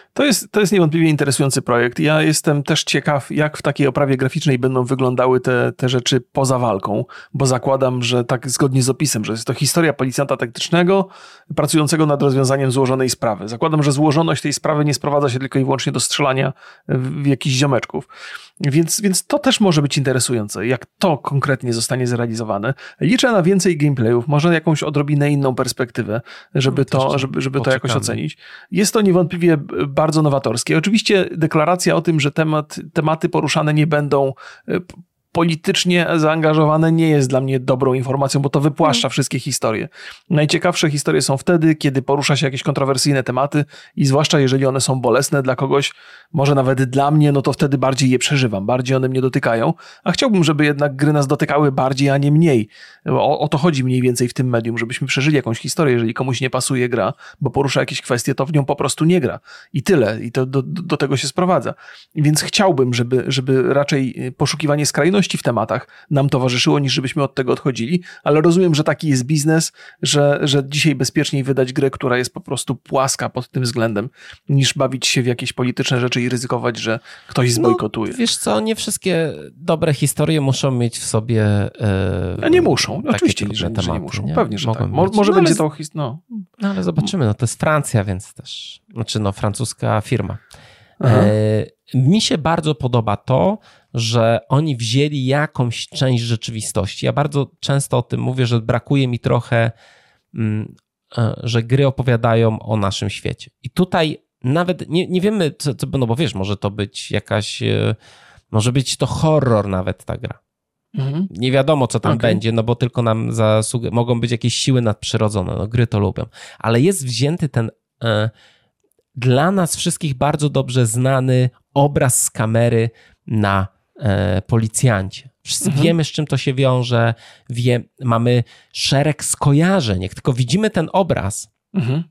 To jest, to jest niewątpliwie interesujący projekt. Ja jestem też ciekaw, jak w takiej oprawie graficznej będą wyglądały te, te rzeczy poza walką, bo zakładam, że tak zgodnie z opisem, że jest to historia policjanta taktycznego pracującego nad rozwiązaniem złożonej sprawy. Zakładam, że złożoność tej sprawy nie sprowadza się tylko i wyłącznie do strzelania w jakichś ziomeczków. Więc, więc to też może być interesujące, jak to konkretnie zostanie zrealizowane. Liczę na więcej gameplayów, może jakąś odrobinę inną perspektywę, żeby to, żeby, żeby to jakoś ocenić. Jest to niewątpliwie bardzo nowatorskie. Oczywiście deklaracja o tym, że temat, tematy poruszane nie będą e, politycznie zaangażowane nie jest dla mnie dobrą informacją, bo to wypłaszcza hmm. wszystkie historie. Najciekawsze historie są wtedy, kiedy porusza się jakieś kontrowersyjne tematy i zwłaszcza jeżeli one są bolesne dla kogoś, może nawet dla mnie, no to wtedy bardziej je przeżywam, bardziej one mnie dotykają, a chciałbym, żeby jednak gry nas dotykały bardziej, a nie mniej. O, o to chodzi mniej więcej w tym medium, żebyśmy przeżyli jakąś historię, jeżeli komuś nie pasuje gra, bo porusza jakieś kwestie, to w nią po prostu nie gra. I tyle. I to do, do tego się sprowadza. Więc chciałbym, żeby, żeby raczej poszukiwanie skrajności w tematach nam towarzyszyło, niż żebyśmy od tego odchodzili, ale rozumiem, że taki jest biznes, że, że dzisiaj bezpieczniej wydać grę, która jest po prostu płaska pod tym względem, niż bawić się w jakieś polityczne rzeczy i ryzykować, że ktoś no, zbojkotuje. No, wiesz co, nie wszystkie dobre historie muszą mieć w sobie e, nie muszą, oczywiście, że, tematy, że nie muszą. Nie? Pewnie, że Mogą tak. Mo, może no, będzie to... No. no ale zobaczymy, no to jest Francja, więc też, znaczy no francuska firma. E, mi się bardzo podoba to, że oni wzięli jakąś część rzeczywistości. Ja bardzo często o tym mówię, że brakuje mi trochę, mm, e, że gry opowiadają o naszym świecie. I tutaj nawet nie, nie wiemy, co, co, no bo wiesz, może to być jakaś, e, może być to horror nawet ta gra. Mhm. Nie wiadomo, co tam okay. będzie, no bo tylko nam zasług- mogą być jakieś siły nadprzyrodzone, no gry to lubią. Ale jest wzięty ten e, dla nas wszystkich bardzo dobrze znany obraz z kamery na policjancie. Wszyscy mhm. wiemy, z czym to się wiąże, wie, mamy szereg skojarzeń. Jak tylko widzimy ten obraz, mhm.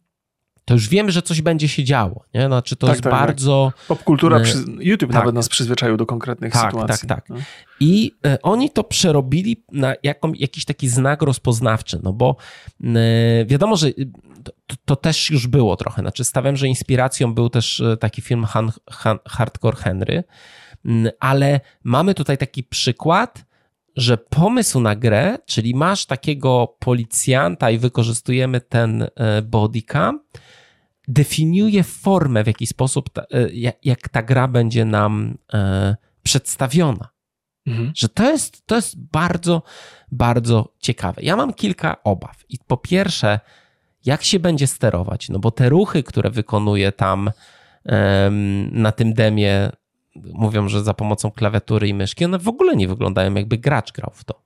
to już wiemy, że coś będzie się działo. Nie? Znaczy to tak, jest tak, tak. bardzo... Tak. Popkultura, e, przy... YouTube tak. nawet nas przyzwyczaił do konkretnych tak, sytuacji. Tak, tak, tak. I e, oni to przerobili na jaką, jakiś taki znak rozpoznawczy, no bo e, wiadomo, że to, to, też już było trochę. Znaczy stawiam, że inspiracją był też e, taki film Han, Han, Hardcore Henry, ale mamy tutaj taki przykład, że pomysł na grę, czyli masz takiego policjanta i wykorzystujemy ten e, bodycam, definiuje formę, w jaki sposób, ta, e, jak ta gra będzie nam e, przedstawiona. Mhm. Że to jest, to jest bardzo, bardzo ciekawe. Ja mam kilka obaw. I po pierwsze, jak się będzie sterować? No bo te ruchy, które wykonuje tam na tym demie mówią, że za pomocą klawiatury i myszki, one w ogóle nie wyglądają jakby gracz grał w to.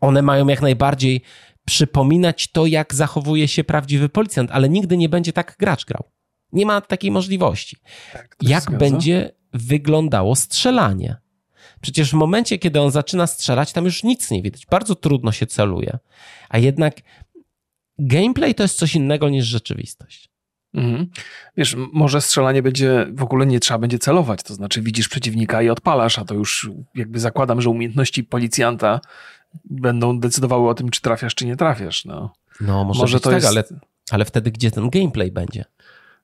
One mają jak najbardziej przypominać to, jak zachowuje się prawdziwy policjant, ale nigdy nie będzie tak gracz grał. Nie ma takiej możliwości. Tak, jak będzie wyglądało strzelanie? Przecież w momencie, kiedy on zaczyna strzelać, tam już nic nie widać. Bardzo trudno się celuje. A jednak gameplay to jest coś innego niż rzeczywistość. Mhm. Wiesz, może strzelanie będzie, w ogóle nie trzeba będzie celować, to znaczy widzisz przeciwnika i odpalasz, a to już jakby zakładam, że umiejętności policjanta będą decydowały o tym, czy trafiasz, czy nie trafiasz. No, no może, może to tak, jest... ale, ale wtedy gdzie ten gameplay będzie?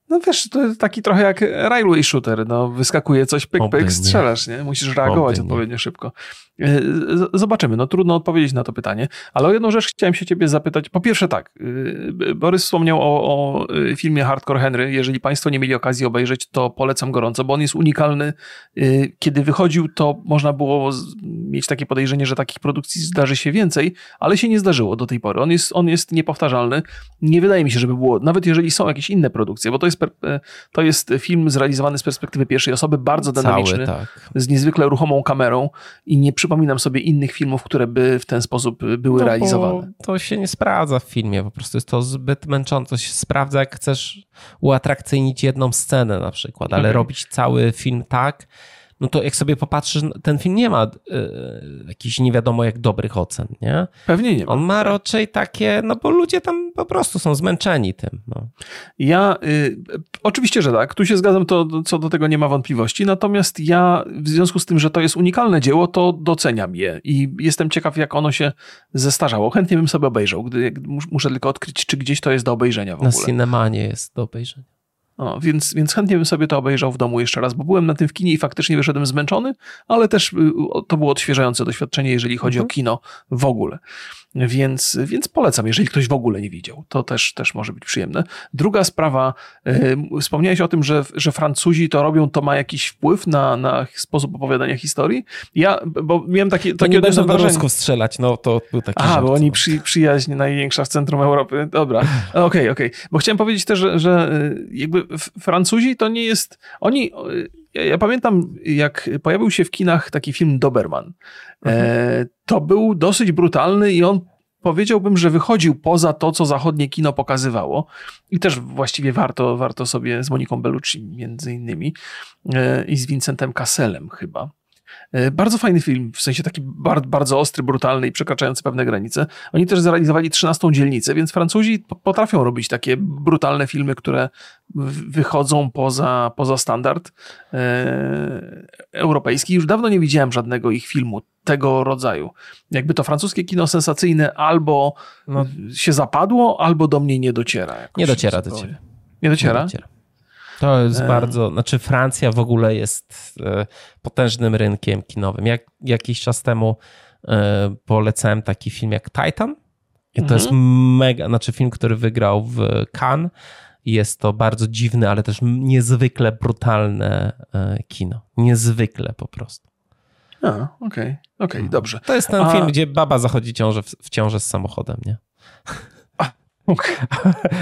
No wiesz, to jest taki trochę jak railway shooter, no wyskakuje coś, pyk, pyk, strzelasz, nie? Musisz reagować odpowiednio szybko. E, zobaczymy, no trudno odpowiedzieć na to pytanie, ale o jedną rzecz chciałem się ciebie zapytać. Po pierwsze tak, e, Borys wspomniał o, o e, filmie Hardcore Henry. Jeżeli państwo nie mieli okazji obejrzeć, to polecam gorąco, bo on jest unikalny. Kiedy wychodził, to można było mieć takie podejrzenie, że takich produkcji zdarzy się więcej, ale się nie zdarzyło do tej pory. On jest, on jest niepowtarzalny. Nie wydaje mi się, żeby było, nawet jeżeli są jakieś inne produkcje, bo to jest E, to jest film zrealizowany z perspektywy pierwszej osoby, bardzo dynamiczny, Cały, tak. z niezwykle ruchomą kamerą i nie przypominam sobie innych filmów, które by w ten sposób były no, realizowane. To się nie sprawdza w filmie, po prostu jest to zbyt męczące. To się sprawdza, jak chcesz uatrakcyjnić jedną scenę na przykład, ale okay. robić cały film tak, no to jak sobie popatrzysz, ten film nie ma y, jakichś nie wiadomo jak dobrych ocen, nie? Pewnie nie ma. On ma raczej takie, no bo ludzie tam po prostu są zmęczeni tym. No. Ja, y, oczywiście, że tak, tu się zgadzam, to co do tego nie ma wątpliwości, natomiast ja w związku z tym, że to jest unikalne dzieło, to doceniam je i jestem ciekaw, jak ono się zestarzało. Chętnie bym sobie obejrzał, gdy muszę tylko odkryć, czy gdzieś to jest do obejrzenia w ogóle. Na Cinemanie jest do obejrzenia. Więc, więc chętnie bym sobie to obejrzał w domu jeszcze raz, bo byłem na tym w kinie i faktycznie wyszedłem zmęczony, ale też y, to było odświeżające doświadczenie, jeżeli chodzi mhm. o kino w ogóle. Więc, więc polecam, jeżeli ktoś w ogóle nie widział. To też, też może być przyjemne. Druga sprawa, yy, wspomniałeś o tym, że, że Francuzi to robią, to ma jakiś wpływ na, na sposób opowiadania historii. Ja, bo miałem takie, to takie nie będą do Rusków strzelać, no to był taki A, bo oni no. przy, przyjaźń największa w centrum Europy. Dobra, okej, okej. Okay, okay. Bo chciałem powiedzieć też, że, że y, jakby Francuzi to nie jest, oni ja, ja, pamiętam, jak pojawił się w kinach taki film Doberman. Mhm. E, to był dosyć brutalny i on powiedziałbym, że wychodził poza to, co zachodnie kino pokazywało. I też właściwie warto, warto sobie z Moniką Bellucci między innymi e, i z Vincentem Kasselem chyba bardzo fajny film, w sensie taki bardzo, bardzo ostry, brutalny i przekraczający pewne granice. Oni też zrealizowali 13 dzielnicę, więc Francuzi potrafią robić takie brutalne filmy, które wychodzą poza, poza standard e, europejski. Już dawno nie widziałem żadnego ich filmu tego rodzaju. Jakby to francuskie kino sensacyjne albo no. się zapadło, albo do mnie nie dociera. Nie dociera do ciebie. Nie dociera? Nie dociera. To jest bardzo, znaczy Francja w ogóle jest e, potężnym rynkiem kinowym. Jak, jakiś czas temu e, polecałem taki film jak Titan. I to mhm. jest mega, znaczy film, który wygrał w Cannes. Jest to bardzo dziwne, ale też niezwykle brutalne e, kino. Niezwykle po prostu. A, okej, okay, okej, okay, mhm. dobrze. To jest ten A... film, gdzie baba zachodzi ciąże, w ciążę z samochodem, nie?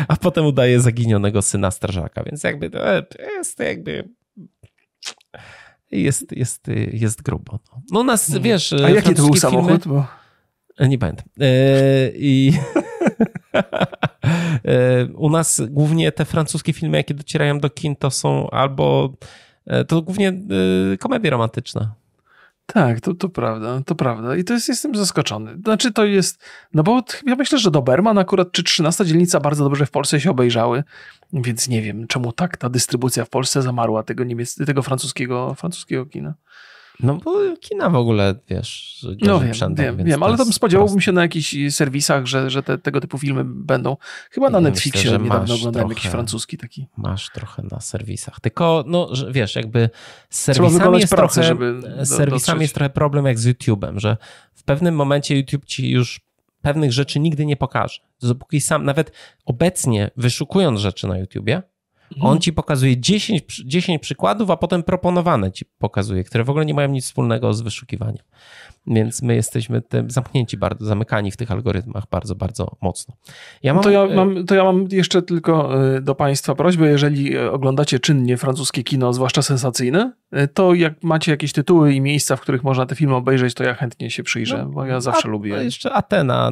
A, potem udaje zaginionego syna strażaka, więc jakby to jest jakby jest, jest, jest grubo. No u nas, mhm. wiesz... A jaki to był samochód? Filmy... Bo... E, nie pamiętam. E, I e, u nas głównie te francuskie filmy, jakie docierają do kin, to są albo to głównie komedie romantyczne. Tak, to, to prawda, to prawda. I to jest, jestem zaskoczony. Znaczy to jest, no bo ja myślę, że Doberman akurat, czy 13 dzielnica bardzo dobrze w Polsce się obejrzały, więc nie wiem, czemu tak ta dystrybucja w Polsce zamarła tego, niemiec, tego francuskiego, francuskiego kina. No bo kina w ogóle, wiesz, no wiem, sprzętem, wiem, wiem ale tam spodziewałbym proste. się na jakichś serwisach, że, że te, tego typu filmy będą. Chyba na Netflixie myślę, niedawno oglądałem jakiś francuski taki. Masz trochę na serwisach. Tylko, no wiesz, jakby z serwisami, jest, pracę, trochę, żeby z serwisami jest trochę problem jak z YouTube'em, że w pewnym momencie YouTube ci już pewnych rzeczy nigdy nie pokaże. Dopóki sam, nawet obecnie wyszukując rzeczy na YouTubie, Mhm. On ci pokazuje 10, 10 przykładów, a potem proponowane ci pokazuje, które w ogóle nie mają nic wspólnego z wyszukiwaniem. Więc my jesteśmy zamknięci, bardzo zamykani w tych algorytmach bardzo, bardzo mocno. Ja mam, to, ja mam, to ja mam jeszcze tylko e, do Państwa prośbę, jeżeli e, oglądacie czynnie francuskie kino, zwłaszcza sensacyjne, e, to jak macie jakieś tytuły i miejsca, w których można te filmy obejrzeć, to ja chętnie się przyjrzę, no, bo ja zawsze a, lubię. Jeszcze Atena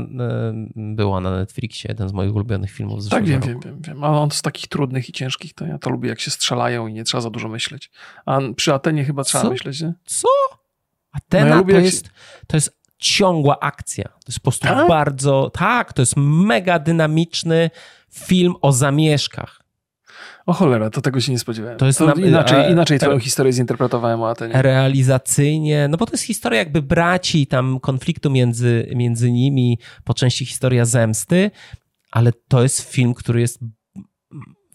była na Netflixie, jeden z moich ulubionych filmów z Tak, wiem, wiem, wiem, wiem. A on z takich trudnych i ciężkich, to ja to lubię, jak się strzelają i nie trzeba za dużo myśleć. A przy Atenie chyba trzeba Co? myśleć, nie? Co? Atena no ja to, jest, to jest ciągła akcja. To jest po prostu tak? bardzo. Tak, to jest mega dynamiczny film o zamieszkach. O cholera, to tego się nie spodziewałem. To jest to inaczej, a, inaczej twoją historię zinterpretowałem o Atenie. Realizacyjnie, no bo to jest historia jakby braci, tam konfliktu między, między nimi, po części historia zemsty, ale to jest film, który jest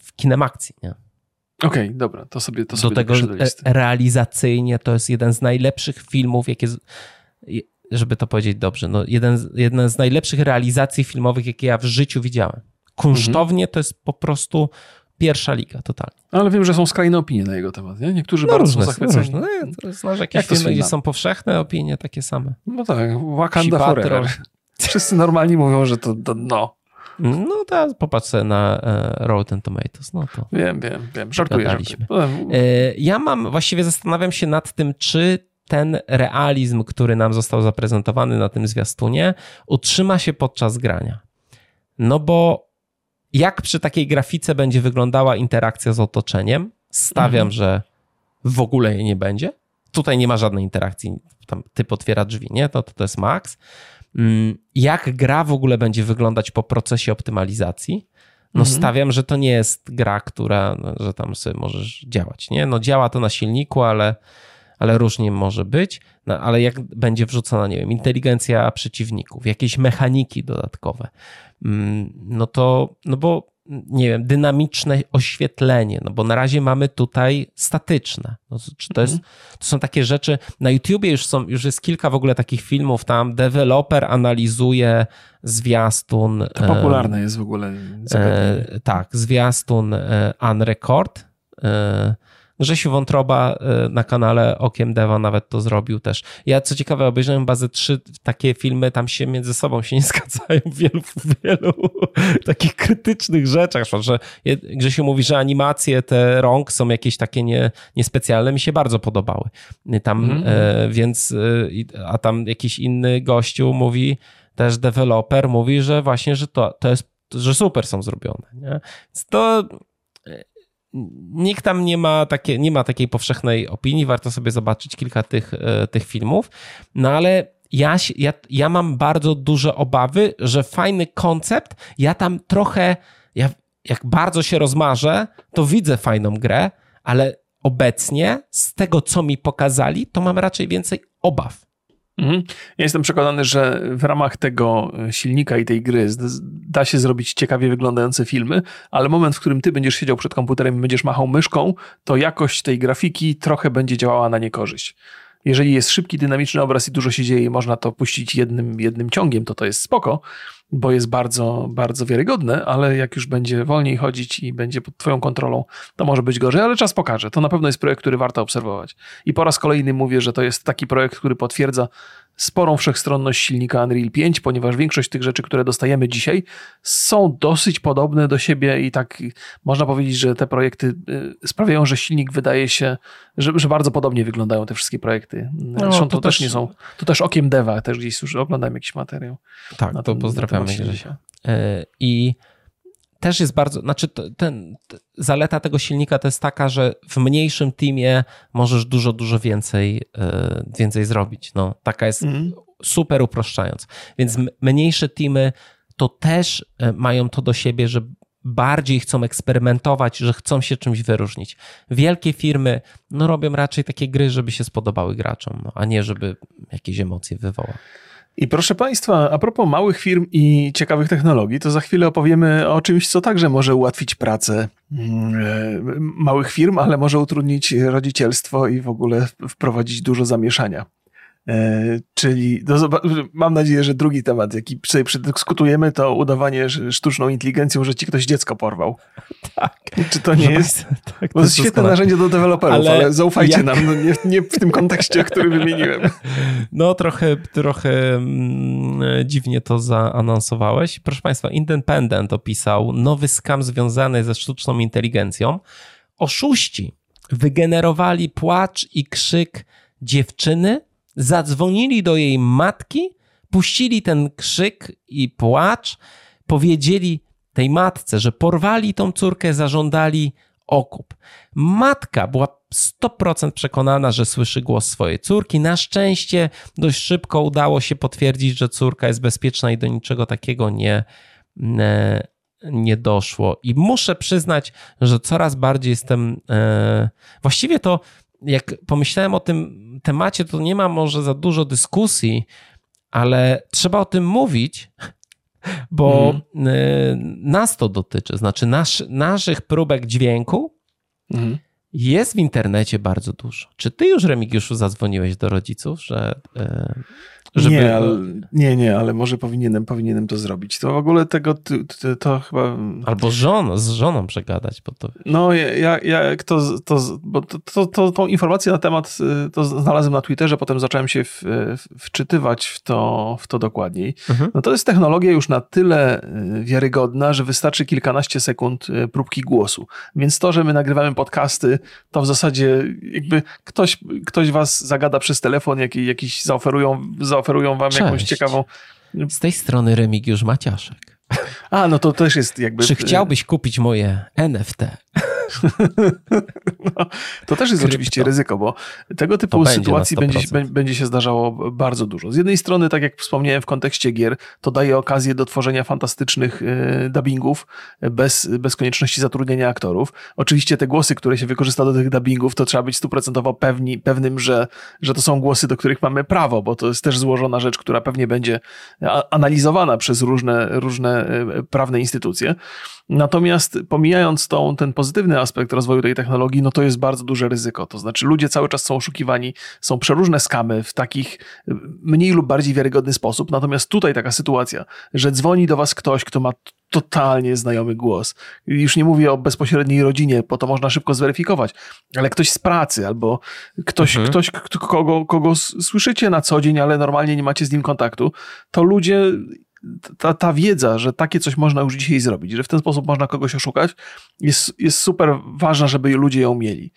w kinem akcji, nie? Okej, okay, dobra, to sobie to do sobie tego do realizacyjnie to jest jeden z najlepszych filmów, jakie, żeby to powiedzieć dobrze, no jeden, jeden z najlepszych realizacji filmowych, jakie ja w życiu widziałem. Kunsztownie to jest po prostu pierwsza liga, totalnie. Ale wiem, że są skrajne opinie na jego temat, nie? Niektórzy no, bardzo różne, są zachwyceni. Różne. No, to znasz jakieś Jak filmy, gdzie są powszechne opinie takie same. No tak, Wakanda Forever. Wszyscy normalni mówią, że to, to no. No to popatrz na e, Rotten Tomatoes. No to wiem, wiem, wiem. Żartuję. żartuję. E, ja mam, właściwie zastanawiam się nad tym, czy ten realizm, który nam został zaprezentowany na tym zwiastunie, utrzyma się podczas grania. No bo jak przy takiej grafice będzie wyglądała interakcja z otoczeniem? Stawiam, mhm. że w ogóle jej nie będzie. Tutaj nie ma żadnej interakcji. Tam typ otwiera drzwi, nie? To, to, to jest max. Mm, jak gra w ogóle będzie wyglądać po procesie optymalizacji. No mhm. stawiam, że to nie jest gra, która, no, że tam sobie możesz działać, nie? No działa to na silniku, ale, ale różnie może być, no, ale jak będzie wrzucona, nie wiem, inteligencja przeciwników, jakieś mechaniki dodatkowe, mm, no to, no bo nie wiem, dynamiczne oświetlenie, no bo na razie mamy tutaj statyczne. No, czy to, jest, mhm. to są takie rzeczy, na YouTubie już, są, już jest kilka w ogóle takich filmów, tam deweloper analizuje zwiastun. To popularne jest w ogóle. E, tak, zwiastun e, Unrecord. E, Grzesiu Wątroba y, na kanale Okiem Deva nawet to zrobił też. Ja co ciekawe obejrzałem bazę trzy takie filmy, tam się między sobą się nie zgadzają w wielu, w wielu takich krytycznych rzeczach, że Grzesiu mówi, że animacje te rąk są jakieś takie nie, niespecjalne, mi się bardzo podobały. Tam, mm. e, więc, e, a tam jakiś inny gościu mówi, też deweloper mówi, że właśnie, że to, to jest, że super są zrobione. Nie? Więc to nikt tam nie ma, takie, nie ma takiej powszechnej opinii, warto sobie zobaczyć kilka tych, e, tych filmów, no ale ja, ja, ja mam bardzo duże obawy, że fajny koncept, ja tam trochę, ja, jak bardzo się rozmarzę, to widzę fajną grę, ale obecnie z tego, co mi pokazali, to mam raczej więcej obaw. Mhm. Ja jestem przekonany, że w ramach tego silnika i tej gry da się zrobić ciekawie wyglądające filmy, ale moment, w którym ty będziesz siedział przed komputerem i będziesz machał myszką, to jakość tej grafiki trochę będzie działała na niekorzyść. Jeżeli jest szybki, dynamiczny obraz i dużo się dzieje można to puścić jednym, jednym ciągiem, to to jest spoko, bo jest bardzo, bardzo wiarygodne, ale jak już będzie wolniej chodzić i będzie pod twoją kontrolą, to może być gorzej, ale czas pokaże. To na pewno jest projekt, który warto obserwować. I po raz kolejny mówię, że to jest taki projekt, który potwierdza sporą wszechstronność silnika Unreal 5, ponieważ większość tych rzeczy, które dostajemy dzisiaj, są dosyć podobne do siebie i tak można powiedzieć, że te projekty y, sprawiają, że silnik wydaje się, że, że bardzo podobnie wyglądają te wszystkie projekty. No, Zresztą to, to też nie są, to też okiem deva, też gdzieś już oglądałem jakiś materiał. Tak, to pozdrawiamy Grzesia. E, I też jest bardzo, znaczy ten, zaleta tego silnika to jest taka, że w mniejszym teamie możesz dużo, dużo więcej, e, więcej zrobić. No, taka jest mm. super uproszczając. Więc mniejsze teamy to też e, mają to do siebie, że bardziej chcą eksperymentować, że chcą się czymś wyróżnić. Wielkie firmy no, robią raczej takie gry, żeby się spodobały graczom, no, a nie żeby jakieś emocje wywołać. I proszę Państwa, a propos małych firm i ciekawych technologii, to za chwilę opowiemy o czymś, co także może ułatwić pracę mm, e, małych firm, ale może utrudnić rodzicielstwo i w ogóle wprowadzić dużo zamieszania. E, czyli do, mam nadzieję, że drugi temat, jaki sobie przedyskutujemy, to udawanie sztuczną inteligencją, że ci ktoś dziecko porwał. Tak. Czy to nie jest? Tak, to jest świetne narzędzie do deweloperów, ale, ale zaufajcie jak... nam, no nie, nie, w tym kontekście, który wymieniłem. No trochę, trochę mm, dziwnie to zaanonsowałeś. Proszę Państwa, Independent opisał nowy skam związany ze sztuczną inteligencją. Oszuści wygenerowali płacz i krzyk dziewczyny, zadzwonili do jej matki, puścili ten krzyk i płacz, powiedzieli tej matce, że porwali tą córkę, zażądali okup. Matka była 100% przekonana, że słyszy głos swojej córki. Na szczęście dość szybko udało się potwierdzić, że córka jest bezpieczna i do niczego takiego nie, nie, nie doszło. I muszę przyznać, że coraz bardziej jestem. E, właściwie to jak pomyślałem o tym temacie, to nie ma może za dużo dyskusji, ale trzeba o tym mówić, bo mm. nas to dotyczy. Znaczy, nasz, naszych próbek dźwięku mm. jest w internecie bardzo dużo. Czy ty już, Remigiuszu, zadzwoniłeś do rodziców, że e, żeby... Nie, ale, nie, nie, ale może powinienem, powinienem to zrobić. To w ogóle tego, to, to, chyba... Albo żon, z żoną przegadać, bo to... No, ja, ja jak to, to, bo to, to, to, tą informację na temat y, to znalazłem na Twitterze, potem zacząłem się w, wczytywać w to, w to dokładniej. Mhm. No to jest technologia już na tyle y, wiarygodna, że wystarczy kilkanaście sekund y, próbki głosu. Więc to, że my nagrywamy podcasty, to w zasadzie jakby ktoś, ktoś was zagada przez telefon, jakiś, jakiś zaoferują, zaoferują zaoferują wam Cześć. jakąś ciekawą... Z tej strony Remigiusz Maciaszek. A, no to też jest jakby... Czy chciałbyś kupić moje NFT? no, to też jest Krypto. oczywiście ryzyko, bo tego typu sytuacji będzie, będzie się zdarzało bardzo dużo. Z jednej strony, tak jak wspomniałem w kontekście gier, to daje okazję do tworzenia fantastycznych y, dubbingów bez, bez konieczności zatrudnienia aktorów. Oczywiście te głosy, które się wykorzysta do tych dubbingów, to trzeba być stuprocentowo pewni, pewnym, że, że to są głosy, do których mamy prawo, bo to jest też złożona rzecz, która pewnie będzie analizowana przez różne, różne y, prawne instytucje. Natomiast pomijając tą, ten pozytywny aspekt rozwoju tej technologii, no to jest bardzo duże ryzyko. To znaczy ludzie cały czas są oszukiwani, są przeróżne skamy w takich y, mniej lub bardziej wiarygodny sposób. Natomiast tutaj taka sytuacja, że dzwoni do was ktoś, kto ma totalnie znajomy głos. Już nie mówię o bezpośredniej rodzinie, bo to można szybko zweryfikować, ale ktoś z pracy albo ktoś, mhm. ktoś kogo, kogo słyszycie na co dzień, ale normalnie nie macie z nim kontaktu, to ludzie ta, ta wiedza, że takie coś można już dzisiaj zrobić, że w ten sposób można kogoś oszukać, jest, jest super ważna, żeby ludzie ją mieli.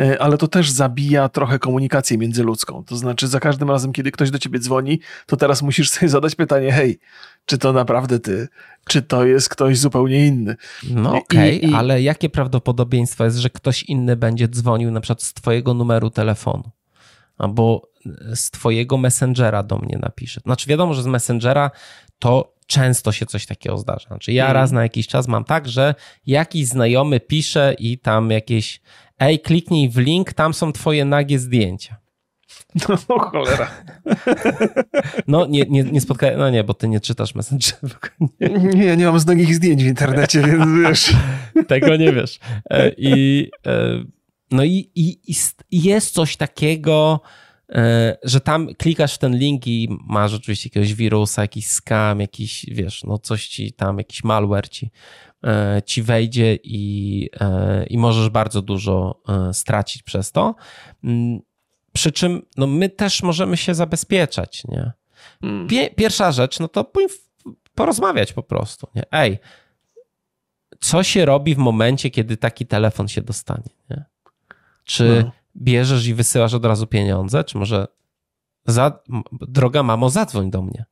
E, ale to też zabija trochę komunikację międzyludzką. To znaczy, za każdym razem, kiedy ktoś do ciebie dzwoni, to teraz musisz sobie zadać pytanie: hej, czy to naprawdę ty, czy to jest ktoś zupełnie inny? No okej, okay, ale jakie prawdopodobieństwo jest, że ktoś inny będzie dzwonił na przykład z twojego numeru telefonu? Albo z twojego messengera do mnie napisze. Znaczy wiadomo, że z messengera to często się coś takiego zdarza. Znaczy ja raz na jakiś czas mam tak, że jakiś znajomy pisze i tam jakieś ej, kliknij w link, tam są twoje nagie zdjęcia. No, no cholera. No nie, nie, nie spotkałem, no nie, bo ty nie czytasz Messenger. Nie, nie, nie mam z nagich zdjęć w internecie, więc wiesz. Tego nie wiesz. E, I e, no i, i, i jest coś takiego, że tam klikasz w ten link i masz oczywiście jakiegoś wirusa, jakiś scam, jakiś, wiesz, no coś ci tam, jakiś malware ci, e, ci wejdzie i, e, i możesz bardzo dużo stracić przez to. Mm, przy czym no my też możemy się zabezpieczać, nie? Hmm. Pierwsza rzecz, no to porozmawiać po prostu, nie? Ej, co się robi w momencie, kiedy taki telefon się dostanie, nie? Czy... No bierzesz i wysyłasz od razu pieniądze, czy może za, droga mamo, zadzwoń do mnie.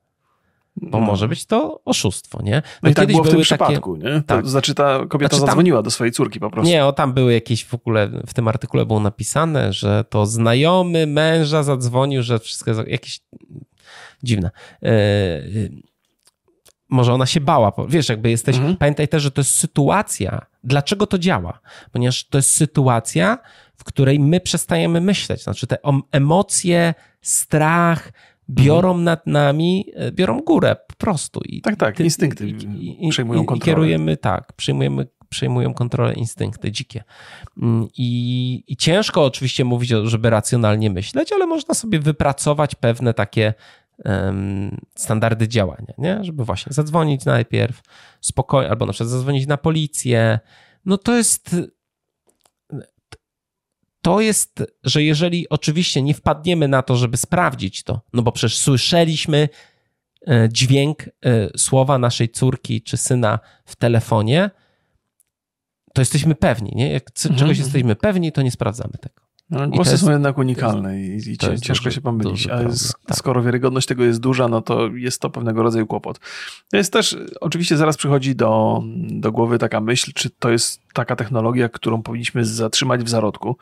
Bo no. może być to oszustwo, nie? No, no i tak było w tym takie... przypadku, nie? To tak. znaczy ta kobieta znaczy, zadzwoniła do swojej córki po prostu. Nie, o tam były jakieś w ogóle, w tym artykule było napisane, że to znajomy męża zadzwonił, że wszystko jest jakieś dziwne. Yy, może ona się bała. Wiesz, jakby jesteś. Mhm. Pamiętaj też, że to jest sytuacja. Dlaczego to działa? Ponieważ to jest sytuacja, w której my przestajemy myśleć. Znaczy, te emocje, strach biorą mhm. nad nami, e, biorą górę po prostu. I tak, tak, ty, instynkty i, przejmują i, kontrolę. I kierujemy, tak, przejmujemy przejmują kontrolę instynkty dzikie. Mm, I, I, ciężko oczywiście mówić, żeby racjonalnie myśleć, ale można sobie wypracować pewne takie standardy działania, nie? żeby właśnie zadzwonić najpierw spokojnie, albo na przykład zadzwonić na policję. No to jest. To jest, że jeżeli oczywiście nie wpadniemy na to, żeby sprawdzić to, no bo przecież słyszeliśmy e, dźwięk e, słowa naszej córki czy syna w telefonie, to jesteśmy pewni, nie? Jak czegoś mhm. jesteśmy pewni, to nie sprawdzamy tego. No, głosy jest, są jednak unikalne i, i ciężko duży, się pomylić. A tak. skoro wiarygodność tego jest duża, no to jest to pewnego rodzaju kłopot. To jest też, oczywiście zaraz przychodzi do, do głowy taka myśl, czy to jest taka technologia, którą powinniśmy zatrzymać w zarodku,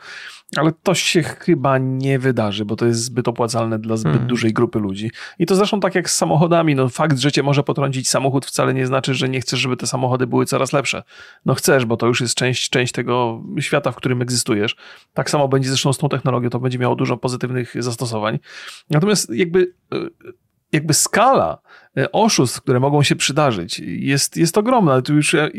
ale to się chyba nie wydarzy, bo to jest zbyt opłacalne dla zbyt hmm. dużej grupy ludzi. I to zresztą tak jak z samochodami, no fakt, że cię może potrącić samochód wcale nie znaczy, że nie chcesz, żeby te samochody były coraz lepsze. No chcesz, bo to już jest część, część tego świata, w którym egzystujesz. Tak samo będzie zresztą z tą technologią, to będzie miało dużo pozytywnych zastosowań. Natomiast jakby e, jakby skala e, oszustw, które mogą się przydarzyć, jest, jest ogromna. Tu już e,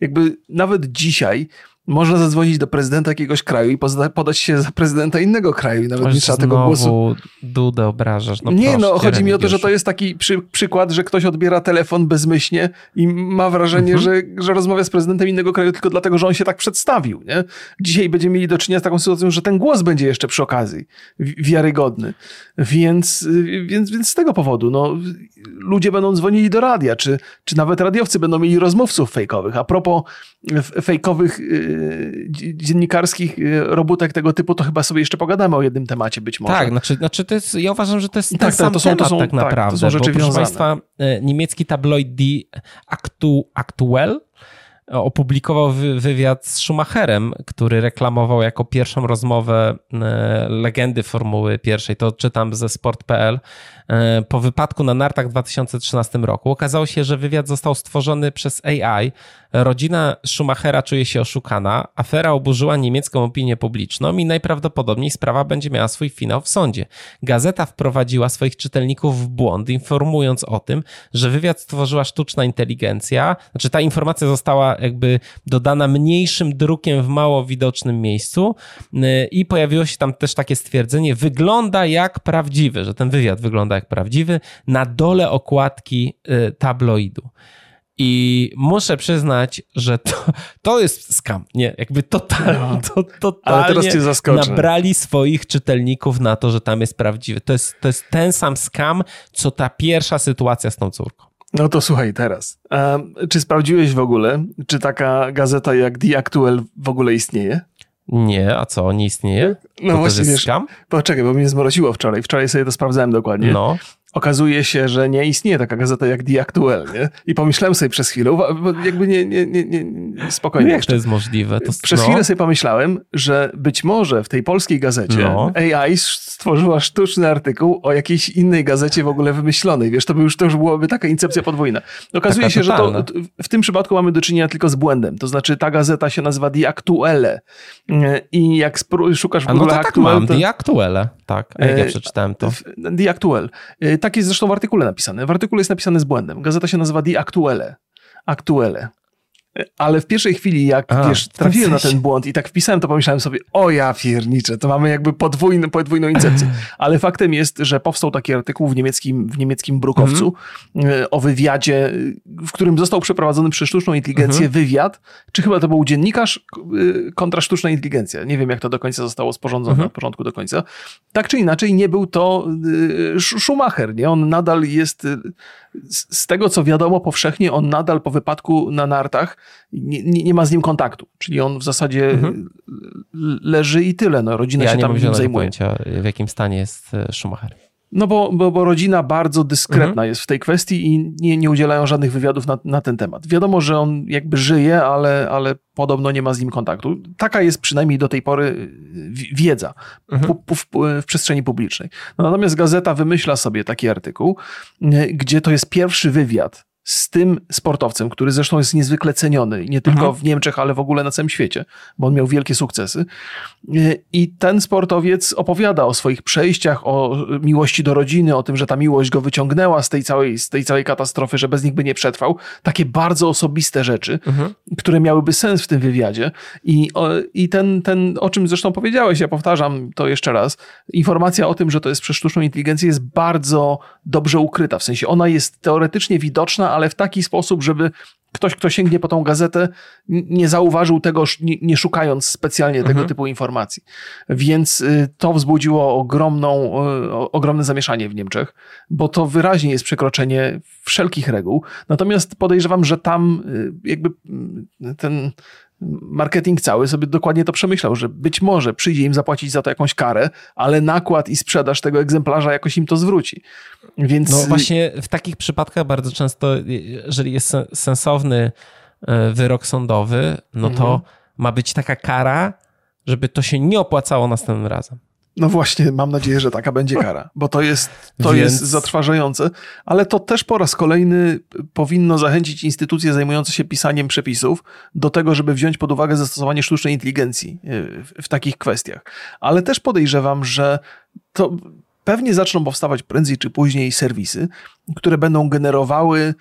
jakby nawet dzisiaj można zadzwonić do prezydenta jakiegoś kraju i podać się za prezydenta innego kraju i nawet nie trzeba tego głosu. Dudę obrażasz. No nie, no chodzi mi o to, że to jest taki przy, przykład, że ktoś odbiera telefon bezmyślnie i ma wrażenie, mhm. że, że rozmawia z prezydentem innego kraju tylko dlatego, że on się tak przedstawił. Nie? Dzisiaj będziemy mieli do czynienia z taką sytuacją, że ten głos będzie jeszcze przy okazji wiarygodny. Więc, więc, więc z tego powodu no, ludzie będą dzwonili do radia, czy, czy nawet radiowcy będą mieli rozmówców fejkowych. A propos fejkowych y, dziennikarskich y, robótek tego typu, to chyba sobie jeszcze pogadamy o jednym temacie być może. Tak, znaczy, znaczy to jest, ja uważam, że to jest tak, ten tak, sam to są, temat to są, tak naprawdę. Tak, to są rzeczy bo, proszę Państwa, y, niemiecki tabloid Die Aktu, Aktuell opublikował wywiad z Schumacherem, który reklamował jako pierwszą rozmowę e, legendy Formuły pierwszej. To czytam ze sport.pl. E, po wypadku na nartach w 2013 roku okazało się, że wywiad został stworzony przez AI. Rodzina Schumachera czuje się oszukana. Afera oburzyła niemiecką opinię publiczną i najprawdopodobniej sprawa będzie miała swój finał w sądzie. Gazeta wprowadziła swoich czytelników w błąd, informując o tym, że wywiad stworzyła sztuczna inteligencja. Znaczy, ta informacja została jakby dodana mniejszym drukiem w mało widocznym miejscu y, i pojawiło się tam też takie stwierdzenie, wygląda jak prawdziwy, że ten wywiad wygląda jak prawdziwy, na dole okładki y, tabloidu. I muszę przyznać, że to, to jest skam. Nie, jakby totalnie, no. to, totalnie Ale teraz cię nabrali swoich czytelników na to, że tam jest prawdziwy. To jest, to jest ten sam skam, co ta pierwsza sytuacja z tą córką. No to słuchaj teraz. Um, czy sprawdziłeś w ogóle, czy taka gazeta jak The Actual w ogóle istnieje? Nie, a co, nie istnieje? No to właśnie, wiesz, poczekaj, bo mnie zmroziło wczoraj. Wczoraj sobie to sprawdzałem dokładnie. No okazuje się, że nie istnieje taka gazeta jak The Actuel, nie? I pomyślałem sobie przez chwilę, bo jakby nie, nie, nie, nie spokojnie Jak to jest możliwe? To, przez no. chwilę sobie pomyślałem, że być może w tej polskiej gazecie no. AI stworzyła sztuczny artykuł o jakiejś innej gazecie w ogóle wymyślonej. Wiesz, to by już, to już byłaby taka incepcja podwójna. Okazuje taka się, totalna. że to, w tym przypadku mamy do czynienia tylko z błędem. To znaczy ta gazeta się nazywa The Actuele i jak szukasz w A no to tak mam, to... The Actuele, tak, jak ja e, przeczytałem to. The Actuel. Tak jest zresztą w artykule napisane. W artykule jest napisane z błędem. Gazeta się nazywa The Actuele. Actuele. Ale w pierwszej chwili, jak A, wiesz, trafiłem na ten błąd i tak wpisałem, to pomyślałem sobie, o ja pierniczę, to mamy jakby podwójny, podwójną incepcję. Ale faktem jest, że powstał taki artykuł w niemieckim, w niemieckim Brukowcu mm. o wywiadzie, w którym został przeprowadzony przez sztuczną inteligencję mm -hmm. wywiad, czy chyba to był dziennikarz y, kontra sztuczna inteligencja. Nie wiem, jak to do końca zostało sporządzone mm -hmm. od początku do końca. Tak czy inaczej, nie był to y, Schumacher, nie? On nadal jest z tego, co wiadomo powszechnie, on nadal po wypadku na nartach nie, nie, nie ma z nim kontaktu. Czyli on w zasadzie mhm. leży i tyle. No, rodzina ja się tam nim zajmuje. Pojęcia, w jakim stanie jest e, Schumacher. No bo, bo, bo rodzina bardzo dyskretna mhm. jest w tej kwestii i nie, nie udzielają żadnych wywiadów na, na ten temat. Wiadomo, że on jakby żyje, ale, ale podobno nie ma z nim kontaktu. Taka jest przynajmniej do tej pory wiedza mhm. w, w, w, przestrzeni publicznej. No, natomiast gazeta wymyśla sobie taki artykuł, y, gdzie to jest pierwszy wywiad z tym sportowcem, który zresztą jest niezwykle ceniony, nie tylko mhm. w Niemczech, ale w ogóle na całym świecie, bo on miał wielkie sukcesy. I ten sportowiec opowiada o swoich przejściach, o miłości do rodziny, o tym, że ta miłość go wyciągnęła z tej całej, z tej całej katastrofy, że bez nich by nie przetrwał. Takie bardzo osobiste rzeczy, mhm. które miałyby sens w tym wywiadzie. I, i ten, ten, o czym zresztą powiedziałeś, ja powtarzam to jeszcze raz, informacja o tym, że to jest przez sztuczną inteligencję jest bardzo dobrze ukryta. W sensie ona jest teoretycznie widoczna, ale w taki sposób, żeby ktoś, kto sięgnie po tą gazetę, nie zauważył tego, nie, szukając specjalnie tego mhm. typu informacji. Więc y, to wzbudziło ogromną, y, ogromne zamieszanie w Niemczech, bo to wyraźnie jest przekroczenie wszelkich reguł. Natomiast podejrzewam, że tam y, jakby ten marketing cały sobie dokładnie to przemyślał, że być może przyjdzie im zapłacić za to jakąś karę, ale nakład i sprzedaż tego egzemplarza jakoś im to zwróci. Więc... No właśnie w takich przypadkach bardzo często, jeżeli jest sensowny e, wyrok sądowy, no to mhm. ma być taka kara, żeby to się nie opłacało następnym razem. No właśnie, mam nadzieję, że taka będzie kara, bo to jest, to Więc... jest zatrważające, ale to też po raz kolejny powinno zachęcić instytucje zajmujące się pisaniem przepisów do tego, żeby wziąć pod uwagę zastosowanie sztucznej inteligencji e, w, w takich kwestiach. Ale też podejrzewam, że to pewnie zaczną powstawać prędzej czy później serwisy, które będą generowały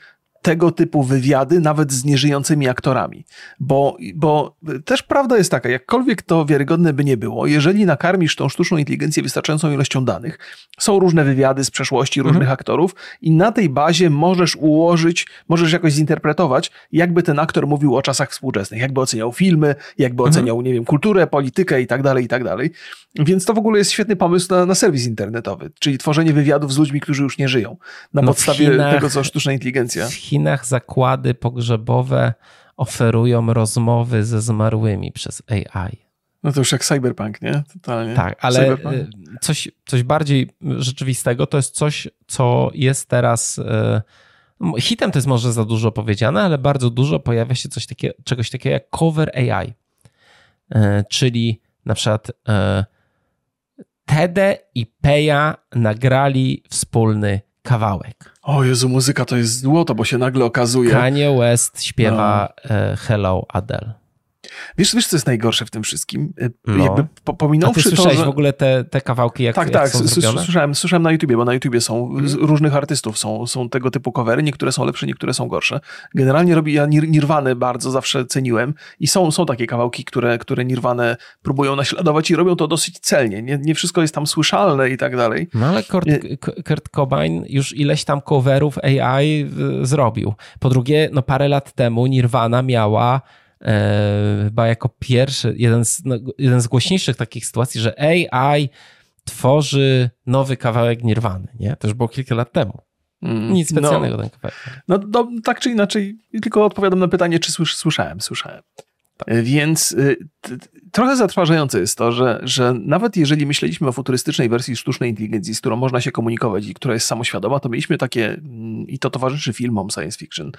tego typu wywiady, nawet z nieżyjącymi aktorami. Bo, bo też prawda jest taka, jakkolwiek to wiarygodne by nie było, jeżeli nakarmisz tą sztuczną inteligencję wystarczającą ilością danych, są różne wywiady z przeszłości różnych mhm. aktorów i na tej bazie możesz ułożyć, możesz jakoś zinterpretować, jakby ten aktor mówił o czasach współczesnych, jakby oceniał filmy, jakby mhm. oceniał, nie wiem, kulturę, politykę i tak dalej, i tak dalej. Więc to w ogóle jest świetny pomysł na, na serwis internetowy, czyli tworzenie wywiadów z ludźmi, którzy już nie żyją, na no podstawie Chinach, tego, co sztuczna inteligencja. Chinach zakłady pogrzebowe oferują rozmowy ze zmarłymi przez AI. No to już jak cyberpunk, nie? Totalnie. Tak, ale y, coś, coś bardziej rzeczywistego to jest coś, co jest teraz y, hitem to jest może za dużo powiedziane, ale bardzo dużo pojawia się coś takiego, czegoś takiego jak cover AI. E, czyli na przykład Tede i Peja nagrali wspólny kawałek. O Jezu, muzyka to jest złoto, bo się nagle okazuje. Kanye West śpiewa no. Hello Adele. Wiesz, wiesz, co jest najgorsze w tym wszystkim? E, no. Jakby po, pominąwszy A ty słyszałeś to, że... w ogóle te, te kawałki, jak, tak, jak tak, są słyszałem, słyszałem na YouTubie, bo na YouTubie są hmm. różnych artystów, są, są tego typu covery, niektóre są lepsze, niektóre są gorsze. Generalnie robi, ja Nirwany bardzo zawsze ceniłem i są, są takie kawałki, które, które Nirwane próbują naśladować i robią to dosyć celnie. Nie, nie wszystko jest tam słyszalne i tak dalej. No ale Kurt, Kurt Cobain już ileś tam coverów AI zrobił. Po drugie, no parę lat temu Nirvana miała chyba jako pierwszy, jeden z, no, jeden z głośniejszych takich sytuacji, że AI tworzy nowy kawałek Nirwany, nie? To już było kilka lat temu. Mm, Nic specjalnego no, ten kawałek. No, no, tak czy inaczej, tylko odpowiadam na pytanie, czy słysz, słyszałem, słyszałem. Tak. Więc y, trochę zatrważające jest to, że, że nawet jeżeli myśleliśmy o futurystycznej wersji sztucznej inteligencji, z którą można się komunikować i która jest samoświadoma, to mieliśmy takie, mm, i to towarzyszy filmom science fiction,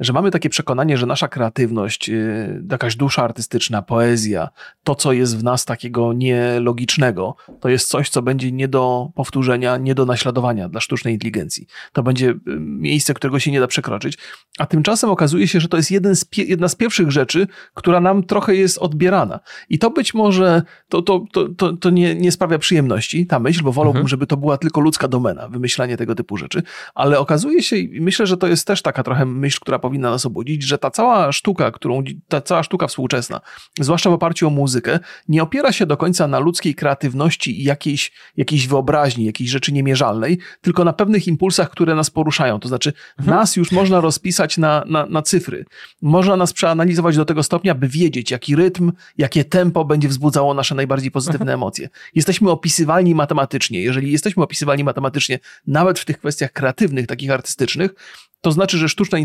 że mamy takie przekonanie, że nasza kreatywność, y, jakaś dusza artystyczna, poezja, to co jest w nas takiego nielogicznego, to jest coś, co będzie nie do powtórzenia, nie do naśladowania dla sztucznej inteligencji. To będzie y, miejsce, którego się nie da przekroczyć, a tymczasem okazuje się, że to jest jeden z jedna z pierwszych rzeczy, która nam trochę jest odbierana. I to być może, to, to, to, to, to nie, nie sprawia przyjemności, ta myśl, bo wolałbym, mhm. żeby to była tylko ludzka domena, wymyślanie tego typu rzeczy, ale okazuje się, i myślę, że to jest też taka trochę myśl, która powinna nas obudzić, że ta cała sztuka, którą, ta cała sztuka współczesna, zwłaszcza w oparciu o muzykę, nie opiera się do końca na ludzkiej kreatywności i jakiejś, jakiejś wyobraźni, jakiejś rzeczy niemierzalnej, tylko na pewnych impulsach, które nas poruszają. To znaczy, mhm. nas już można rozpisać na, na, na cyfry. Można nas przeanalizować do tego stopnia, by wiedzieć, jaki rytm, jakie tempo będzie wzbudzało nasze najbardziej pozytywne emocje. Jesteśmy opisywalni matematycznie. Jeżeli jesteśmy opisywalni matematycznie, nawet w tych kwestiach kreatywnych, takich artystycznych, to znaczy, że sztuczna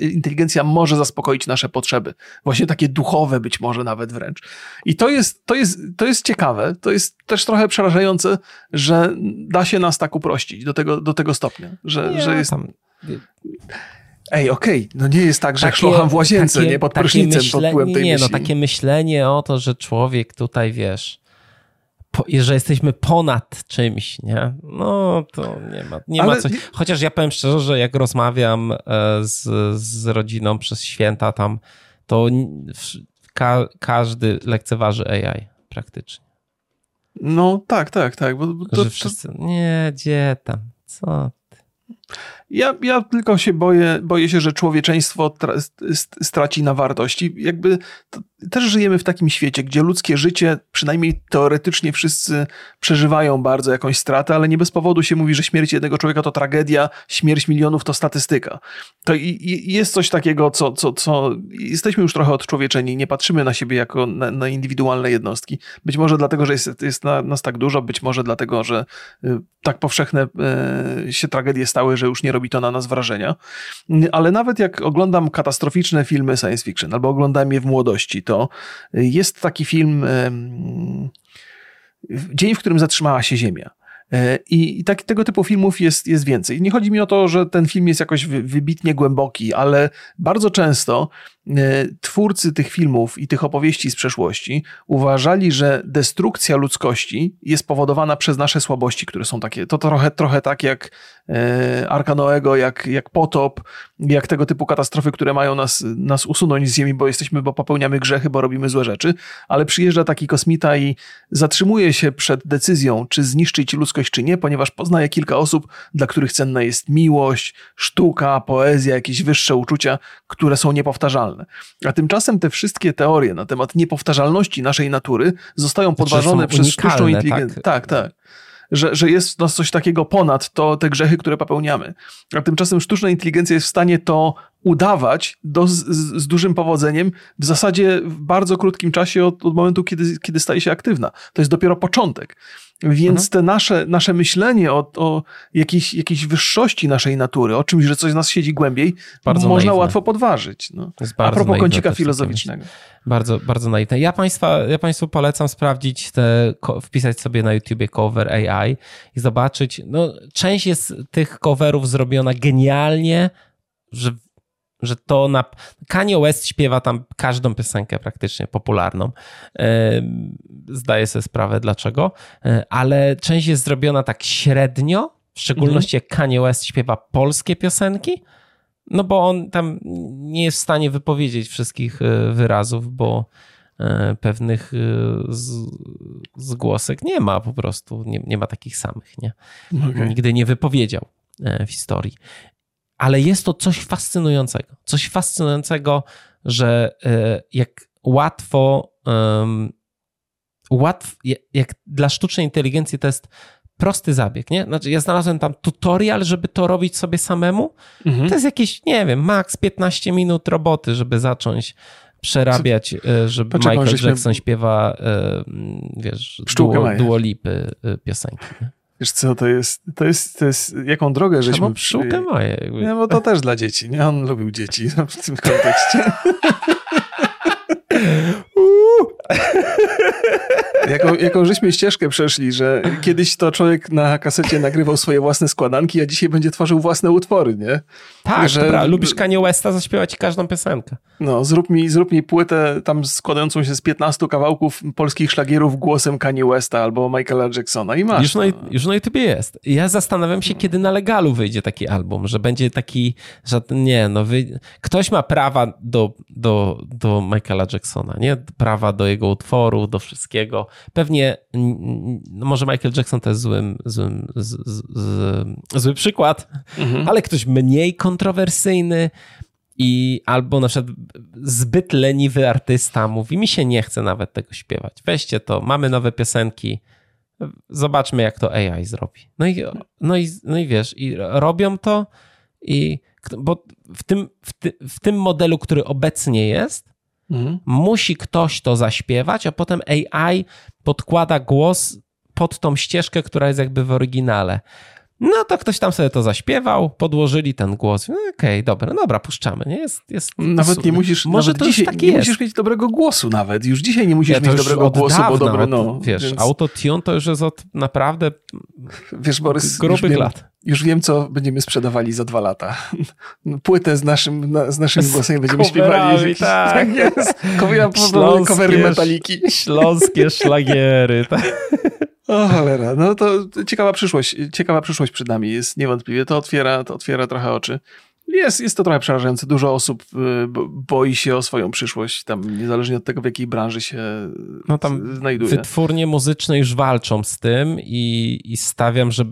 inteligencja może zaspokoić nasze potrzeby, właśnie takie duchowe być może nawet wręcz. I to jest, to jest, to jest ciekawe, to jest też trochę przerażające, że da się nas tak uprościć do tego, do tego stopnia, że, nie, że jest... Tam... Ej, okej, okay. no nie jest tak, że takie, szlocham w łazience, takie, nie pod prysznicem myśle, pod wpływem tej Nie, myśli. no takie myślenie o to, że człowiek tutaj, wiesz, po, że jesteśmy ponad czymś, nie? No to nie ma, nie Ale... ma coś. Chociaż ja powiem szczerze, że jak rozmawiam e, z, z rodziną przez święta tam, to ka, każdy lekceważy AI praktycznie. No tak, tak, tak. Bo, bo to, że wszyscy, nie, gdzie tam, co ty? Ja, ja tylko się boję, boję się, że człowieczeństwo straci na wartości. Jakby też żyjemy w takim świecie, gdzie ludzkie życie, przynajmniej teoretycznie wszyscy przeżywają bardzo jakąś stratę, ale nie bez powodu się mówi, że śmierć jednego człowieka to tragedia, śmierć milionów to statystyka. To i, i jest coś takiego, co, co, co jesteśmy już trochę odczłowieczeni, nie patrzymy na siebie jako na, na indywidualne jednostki. Być może dlatego, że jest, jest na, nas tak dużo, być może dlatego, że y, tak powszechne y, się tragedie stały, że już nie robi to na nas wrażenia. Ale nawet jak oglądam katastroficzne filmy science fiction, albo oglądam je w młodości, to jest taki film Dzień, w którym zatrzymała się Ziemia. E, I, i tak, tego typu filmów jest, jest więcej. Nie chodzi mi o to, że ten film jest jakoś wybitnie głęboki, ale bardzo często twórcy tych filmów i tych opowieści z przeszłości uważali, że destrukcja ludzkości jest powodowana przez nasze słabości, które są takie. To trochę, trochę tak jak e, Arka Noego, jak, jak potop, jak tego typu katastrofy, które mają nas, nas usunąć z Ziemi, bo jesteśmy, bo popełniamy grzechy, bo robimy złe rzeczy, ale przyjeżdża taki kosmita i zatrzymuje się przed decyzją, czy zniszczyć ludzkość, czy nie, ponieważ poznaje kilka osób, dla których cenna jest miłość, sztuka, poezja, jakieś wyższe uczucia, które są niepowtarzalne. A tymczasem te wszystkie teorie na temat niepowtarzalności naszej natury zostają znaczy, podważone przez sztuczną inteligencję. Tak, tak. tak. Że, że jest w nas coś takiego ponad to te grzechy, które popełniamy. A tymczasem sztuczna inteligencja jest w stanie to udawać do, z, z, dużym powodzeniem w zasadzie w bardzo krótkim czasie od, od momentu, kiedy, kiedy staje się aktywna. To jest dopiero początek. Więc mhm. te nasze, nasze myślenie o, o jakiejś, jakiejś wyższości naszej natury, o czymś, że coś z nas siedzi głębiej, bardzo można naiwne. łatwo podważyć. No. A propos kącika filozoficznego. Bardzo, bardzo naiwne. Ja, państwa, ja Państwu polecam sprawdzić, te, wpisać sobie na YouTubie cover AI i zobaczyć. No, część jest tych coverów zrobiona genialnie, że że to na. Kanye West śpiewa tam każdą piosenkę praktycznie popularną. Zdaję sobie sprawę dlaczego, e, ale część jest zrobiona tak średnio, w szczególności jak Kanye West śpiewa polskie piosenki, no bo on tam nie jest w stanie wypowiedzieć wszystkich e, wyrazów, bo e, pewnych zgłosek nie ma po prostu, nie, nie ma takich samych, nie? Okay. Nigdy nie wypowiedział w historii ale jest to coś fascynującego. Coś fascynującego, że e, jak łatwo, um, łatw, jak dla sztucznej inteligencji to jest prosty zabieg, nie? Znaczy ja znalazłem tam tutorial, żeby to robić sobie samemu. Mhm. To jest jakieś, nie wiem, maks 15 minut roboty, żeby zacząć przerabiać, e, żeby Poczekam, Michael. Jackson śpiewa, e, wiesz, duo, duolipy piosenki. Nie? Wiesz co, to jest, to jest, to jest jaką drogę żeśmy... Pszczółkę moje. Nie, bo to też dla dzieci, nie? On lubił dzieci w tym kontekście. jaką, jaką żeśmy ścieżkę przeszli, że kiedyś to człowiek na kasecie nagrywał swoje własne składanki, a dzisiaj będzie tworzył własne utwory, nie? Tak, że, dobra, lubisz Kanye Westa, zaśpiewać każdą piosenkę. No, zrób mi, zrób mi płytę tam składającą się z 15 kawałków polskich szlagierów głosem Kanye Westa albo Michaela Jacksona i masz. Już na, już na YouTubie jest. Ja zastanawiam się, kiedy na legalu wyjdzie taki album, że będzie taki, że nie, no wy... ktoś ma prawa do, do, do Michaela Jacksona, nie? Prawa do jego utworu, do wszystkiego. Pewnie, no może Michael Jackson to jest złym, złym, z, z, z, zły przykład, mhm. ale ktoś mniej kontrowersyjny i albo na przykład zbyt leniwy artysta mówi, mi się nie chce nawet tego śpiewać. Weźcie to, mamy nowe piosenki, zobaczmy jak to AI zrobi. No i, no i, no i wiesz, i robią to i bo w tym, w, ty, w tym modelu, który obecnie jest, mhm. musi ktoś to zaśpiewać, a potem AI podkłada głos pod tą ścieżkę, która jest jakby w oryginale. No to ktoś tam sobie to zaśpiewał, podłożyli ten głos. No, Okej, okay, dobra, no dobra, puszczamy. Nie? Jest, jest nawet nie musisz, Może nawet dzisiaj tak nie jest. musisz mieć dobrego głosu nawet. Już dzisiaj nie musisz ja, mieć dobrego głosu, dawna, bo dobre, no. Wiesz, więc... autotune to już jest od naprawdę wiesz, Borys, grubych już wiem, lat. Już wiem, co będziemy sprzedawali za dwa lata. Płytę z naszym, z naszymi głosami będziemy śpiewali. Tak, tak jest. Covery metaliki. Śląskie szlagiery. Tak. O cholera, no to ciekawa przyszłość, ciekawa przyszłość przed nami jest niewątpliwie. To otwiera, to otwiera trochę oczy. Jest, jest to trochę przerażające. Dużo osób y, boi się o swoją przyszłość, tam niezależnie od tego, w jakiej branży się no tam znajduje. Wytwórnie muzyczne już walczą z tym i, i stawiam, że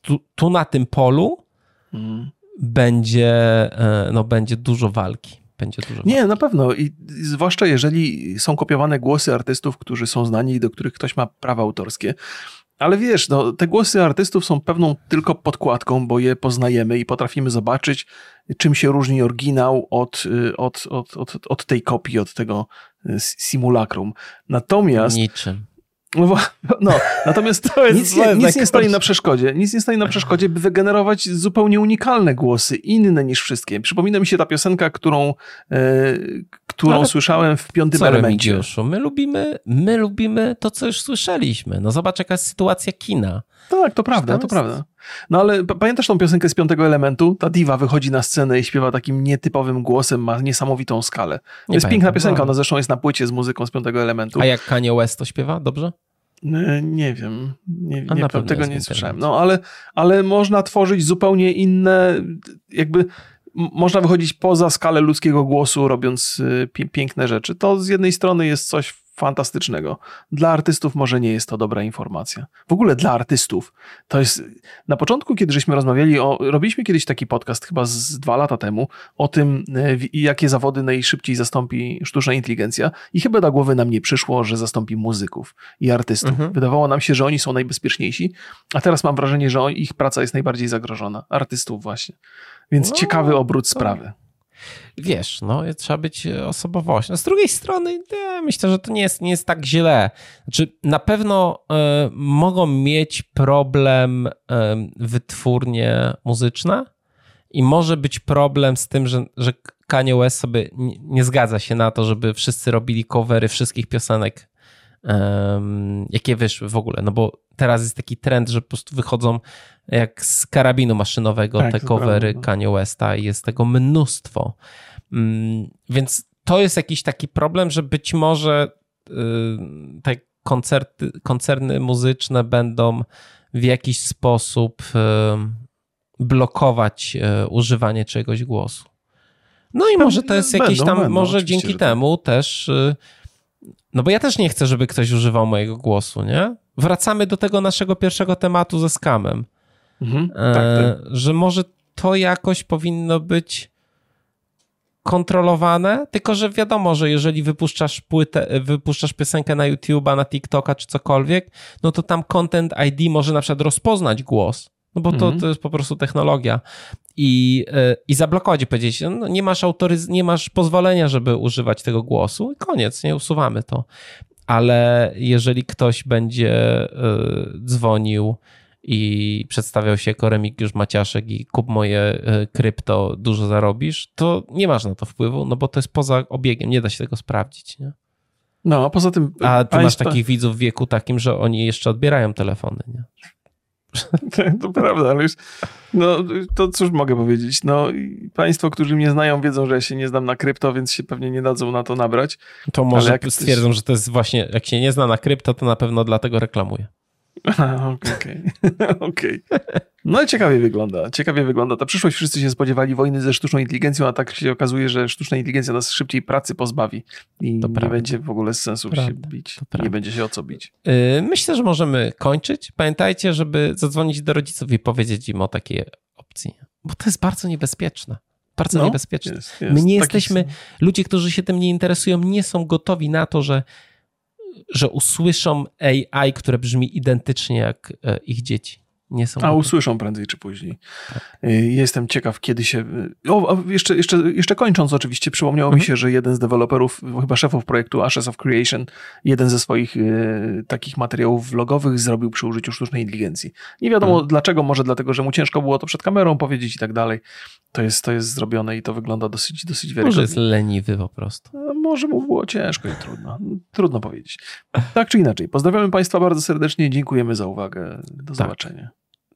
tu, tu na tym polu mm. będzie, e, no, będzie dużo walki będzie dużo. Nie, na pewno. I zwłaszcza jeżeli są kopiowane głosy artystów, którzy są znani i do których ktoś ma prawa autorskie. Ale wiesz, no, te głosy artystów są pewną tylko podkładką, bo je poznajemy i potrafimy zobaczyć, czym się różni oryginał od, y, od, od, od, od tej kopii, od tego y, simulakrum. Natomiast. Niczym. No, no, natomiast nic, nie, nic nie stoi na przeszkodzie. Nic nie stoi na przeszkodzie, by wygenerować zupełnie unikalne głosy, inne niż wszystkie. Przypomina mi się ta piosenka, którą, e, którą Ale słyszałem w piątym elemencie. My lubimy, my lubimy to, co już słyszeliśmy. No zobacz, jaka jest sytuacja kina. Tak, to prawda, to jest... prawda. No ale pamiętasz tą piosenkę z piątego elementu? Ta diwa wychodzi na scenę i śpiewa takim nietypowym głosem, ma niesamowitą skalę. To nie jest pamiętam, piękna piosenka, no. ona zresztą jest na płycie z muzyką z piątego elementu. A jak Kanye West to śpiewa? Dobrze? Nie, nie wiem, nie, nie tego nie słyszałem. No ale, ale można tworzyć zupełnie inne, jakby można wychodzić poza skalę ludzkiego głosu, robiąc y, piękne rzeczy. To z jednej strony jest coś fantastycznego. Dla artystów może nie jest to dobra informacja. W ogóle dla artystów. To jest. Na początku, kiedy żeśmy rozmawiali o. Robiliśmy kiedyś taki podcast, chyba z dwa lata temu, o tym, e, jakie zawody najszybciej zastąpi sztuczna inteligencja, i chyba do głowy nam nie przyszło, że zastąpi muzyków i artystów. Mhm. Wydawało nam się, że oni są najbezpieczniejsi, a teraz mam wrażenie, że ich praca jest najbardziej zagrożona. Artystów, właśnie. Więc no, ciekawy obrót sprawy wiesz, no, trzeba być osobowością. Z drugiej strony, ja myślę, że to nie jest, nie jest tak źle. Znaczy, na pewno y, mogą mieć problem y, wytwórnie muzyczne i może być problem z tym, że, że Kanye West sobie nie, nie zgadza się na to, żeby wszyscy robili covery wszystkich piosenek um, jakie wyszły w ogóle, no bo teraz jest taki trend, że po prostu wychodzą jak z karabinu maszynowego tak, te covery no. Kanye Westa i jest tego mnóstwo. Um, więc to jest jakiś taki problem, że być może y, te koncerty, koncerny muzyczne będą w jakiś sposób y, blokować y, używanie czegoś głosu. No i może to jest jakieś tam, będą, może dzięki tak. temu też, no bo ja też nie chcę, żeby ktoś używał mojego głosu, nie? Wracamy do tego naszego pierwszego tematu ze skamem. Mhm, e, tak, tak. Że może to jakoś powinno być kontrolowane, tylko że wiadomo, że jeżeli wypuszczasz płytę, wypuszczasz piosenkę na YouTube'a, na TikToka czy cokolwiek, no to tam Content ID może na przykład rozpoznać głos. No bo to, -hmm. to jest po prostu technologia. I, yy, i zablokować i powiedzieć, no nie masz autoryz- nie masz pozwolenia, żeby używać tego głosu i koniec, nie usuwamy to. Ale jeżeli ktoś będzie yy, dzwonił i przedstawiał się jako Remigiusz Maciaszek i kup moje e, krypto, dużo zarobisz, to nie masz na to wpływu, no bo to jest poza obiegiem, nie da się tego sprawdzić, nie? No, a poza tym... A ty masz takich widzów w wieku takim, że oni jeszcze odbierają telefony, nie? to prawda, ale już, no to cóż mogę powiedzieć, no państwo, którzy mnie znają wiedzą, że ja się nie znam na krypto, więc się pewnie nie dadzą na to nabrać. To może stwierdzą, ktoś... że to jest właśnie, jak się nie zna na krypto, to na pewno dlatego reklamuje. Okej, okej. Okay. No i ciekawie wygląda. Ciekawie wygląda ta przyszłość. Wszyscy się spodziewali wojny ze sztuczną inteligencją, a tak się okazuje, że sztuczna inteligencja nas szybciej pracy pozbawi i to nie prawda. będzie w ogóle sensu prawda. się bić. Nie będzie się o co bić. Yy, myślę, że możemy kończyć. Pamiętajcie, żeby zadzwonić do rodziców i powiedzieć im o takiej opcji, bo to jest bardzo niebezpieczne. Bardzo no, niebezpieczne. Jest, jest. My nie jesteśmy, ludzie, którzy się tym nie interesują, nie są gotowi na to, że że usłyszą AI, które brzmi identycznie jak e, ich dzieci. Nie są A usłyszą prędzej czy później. Tak. E, jestem ciekaw, kiedy się. O, jeszcze, jeszcze, jeszcze kończąc, oczywiście, przypomniało mhm. mi się, że jeden z deweloperów, chyba szefów projektu Ashes of Creation, jeden ze swoich e, takich materiałów vlogowych zrobił przy użyciu sztucznej inteligencji. Nie wiadomo mhm. dlaczego, może dlatego, że mu ciężko było to przed kamerą powiedzieć i tak dalej. To jest, to jest zrobione i to wygląda dosyć, dosyć wiarygodnie. Może jest leniwy po prostu. No, może mu było ciężko i trudno. Trudno powiedzieć. Tak czy inaczej. Pozdrawiamy Państwa bardzo serdecznie. Dziękujemy za uwagę. Do tak. zobaczenia.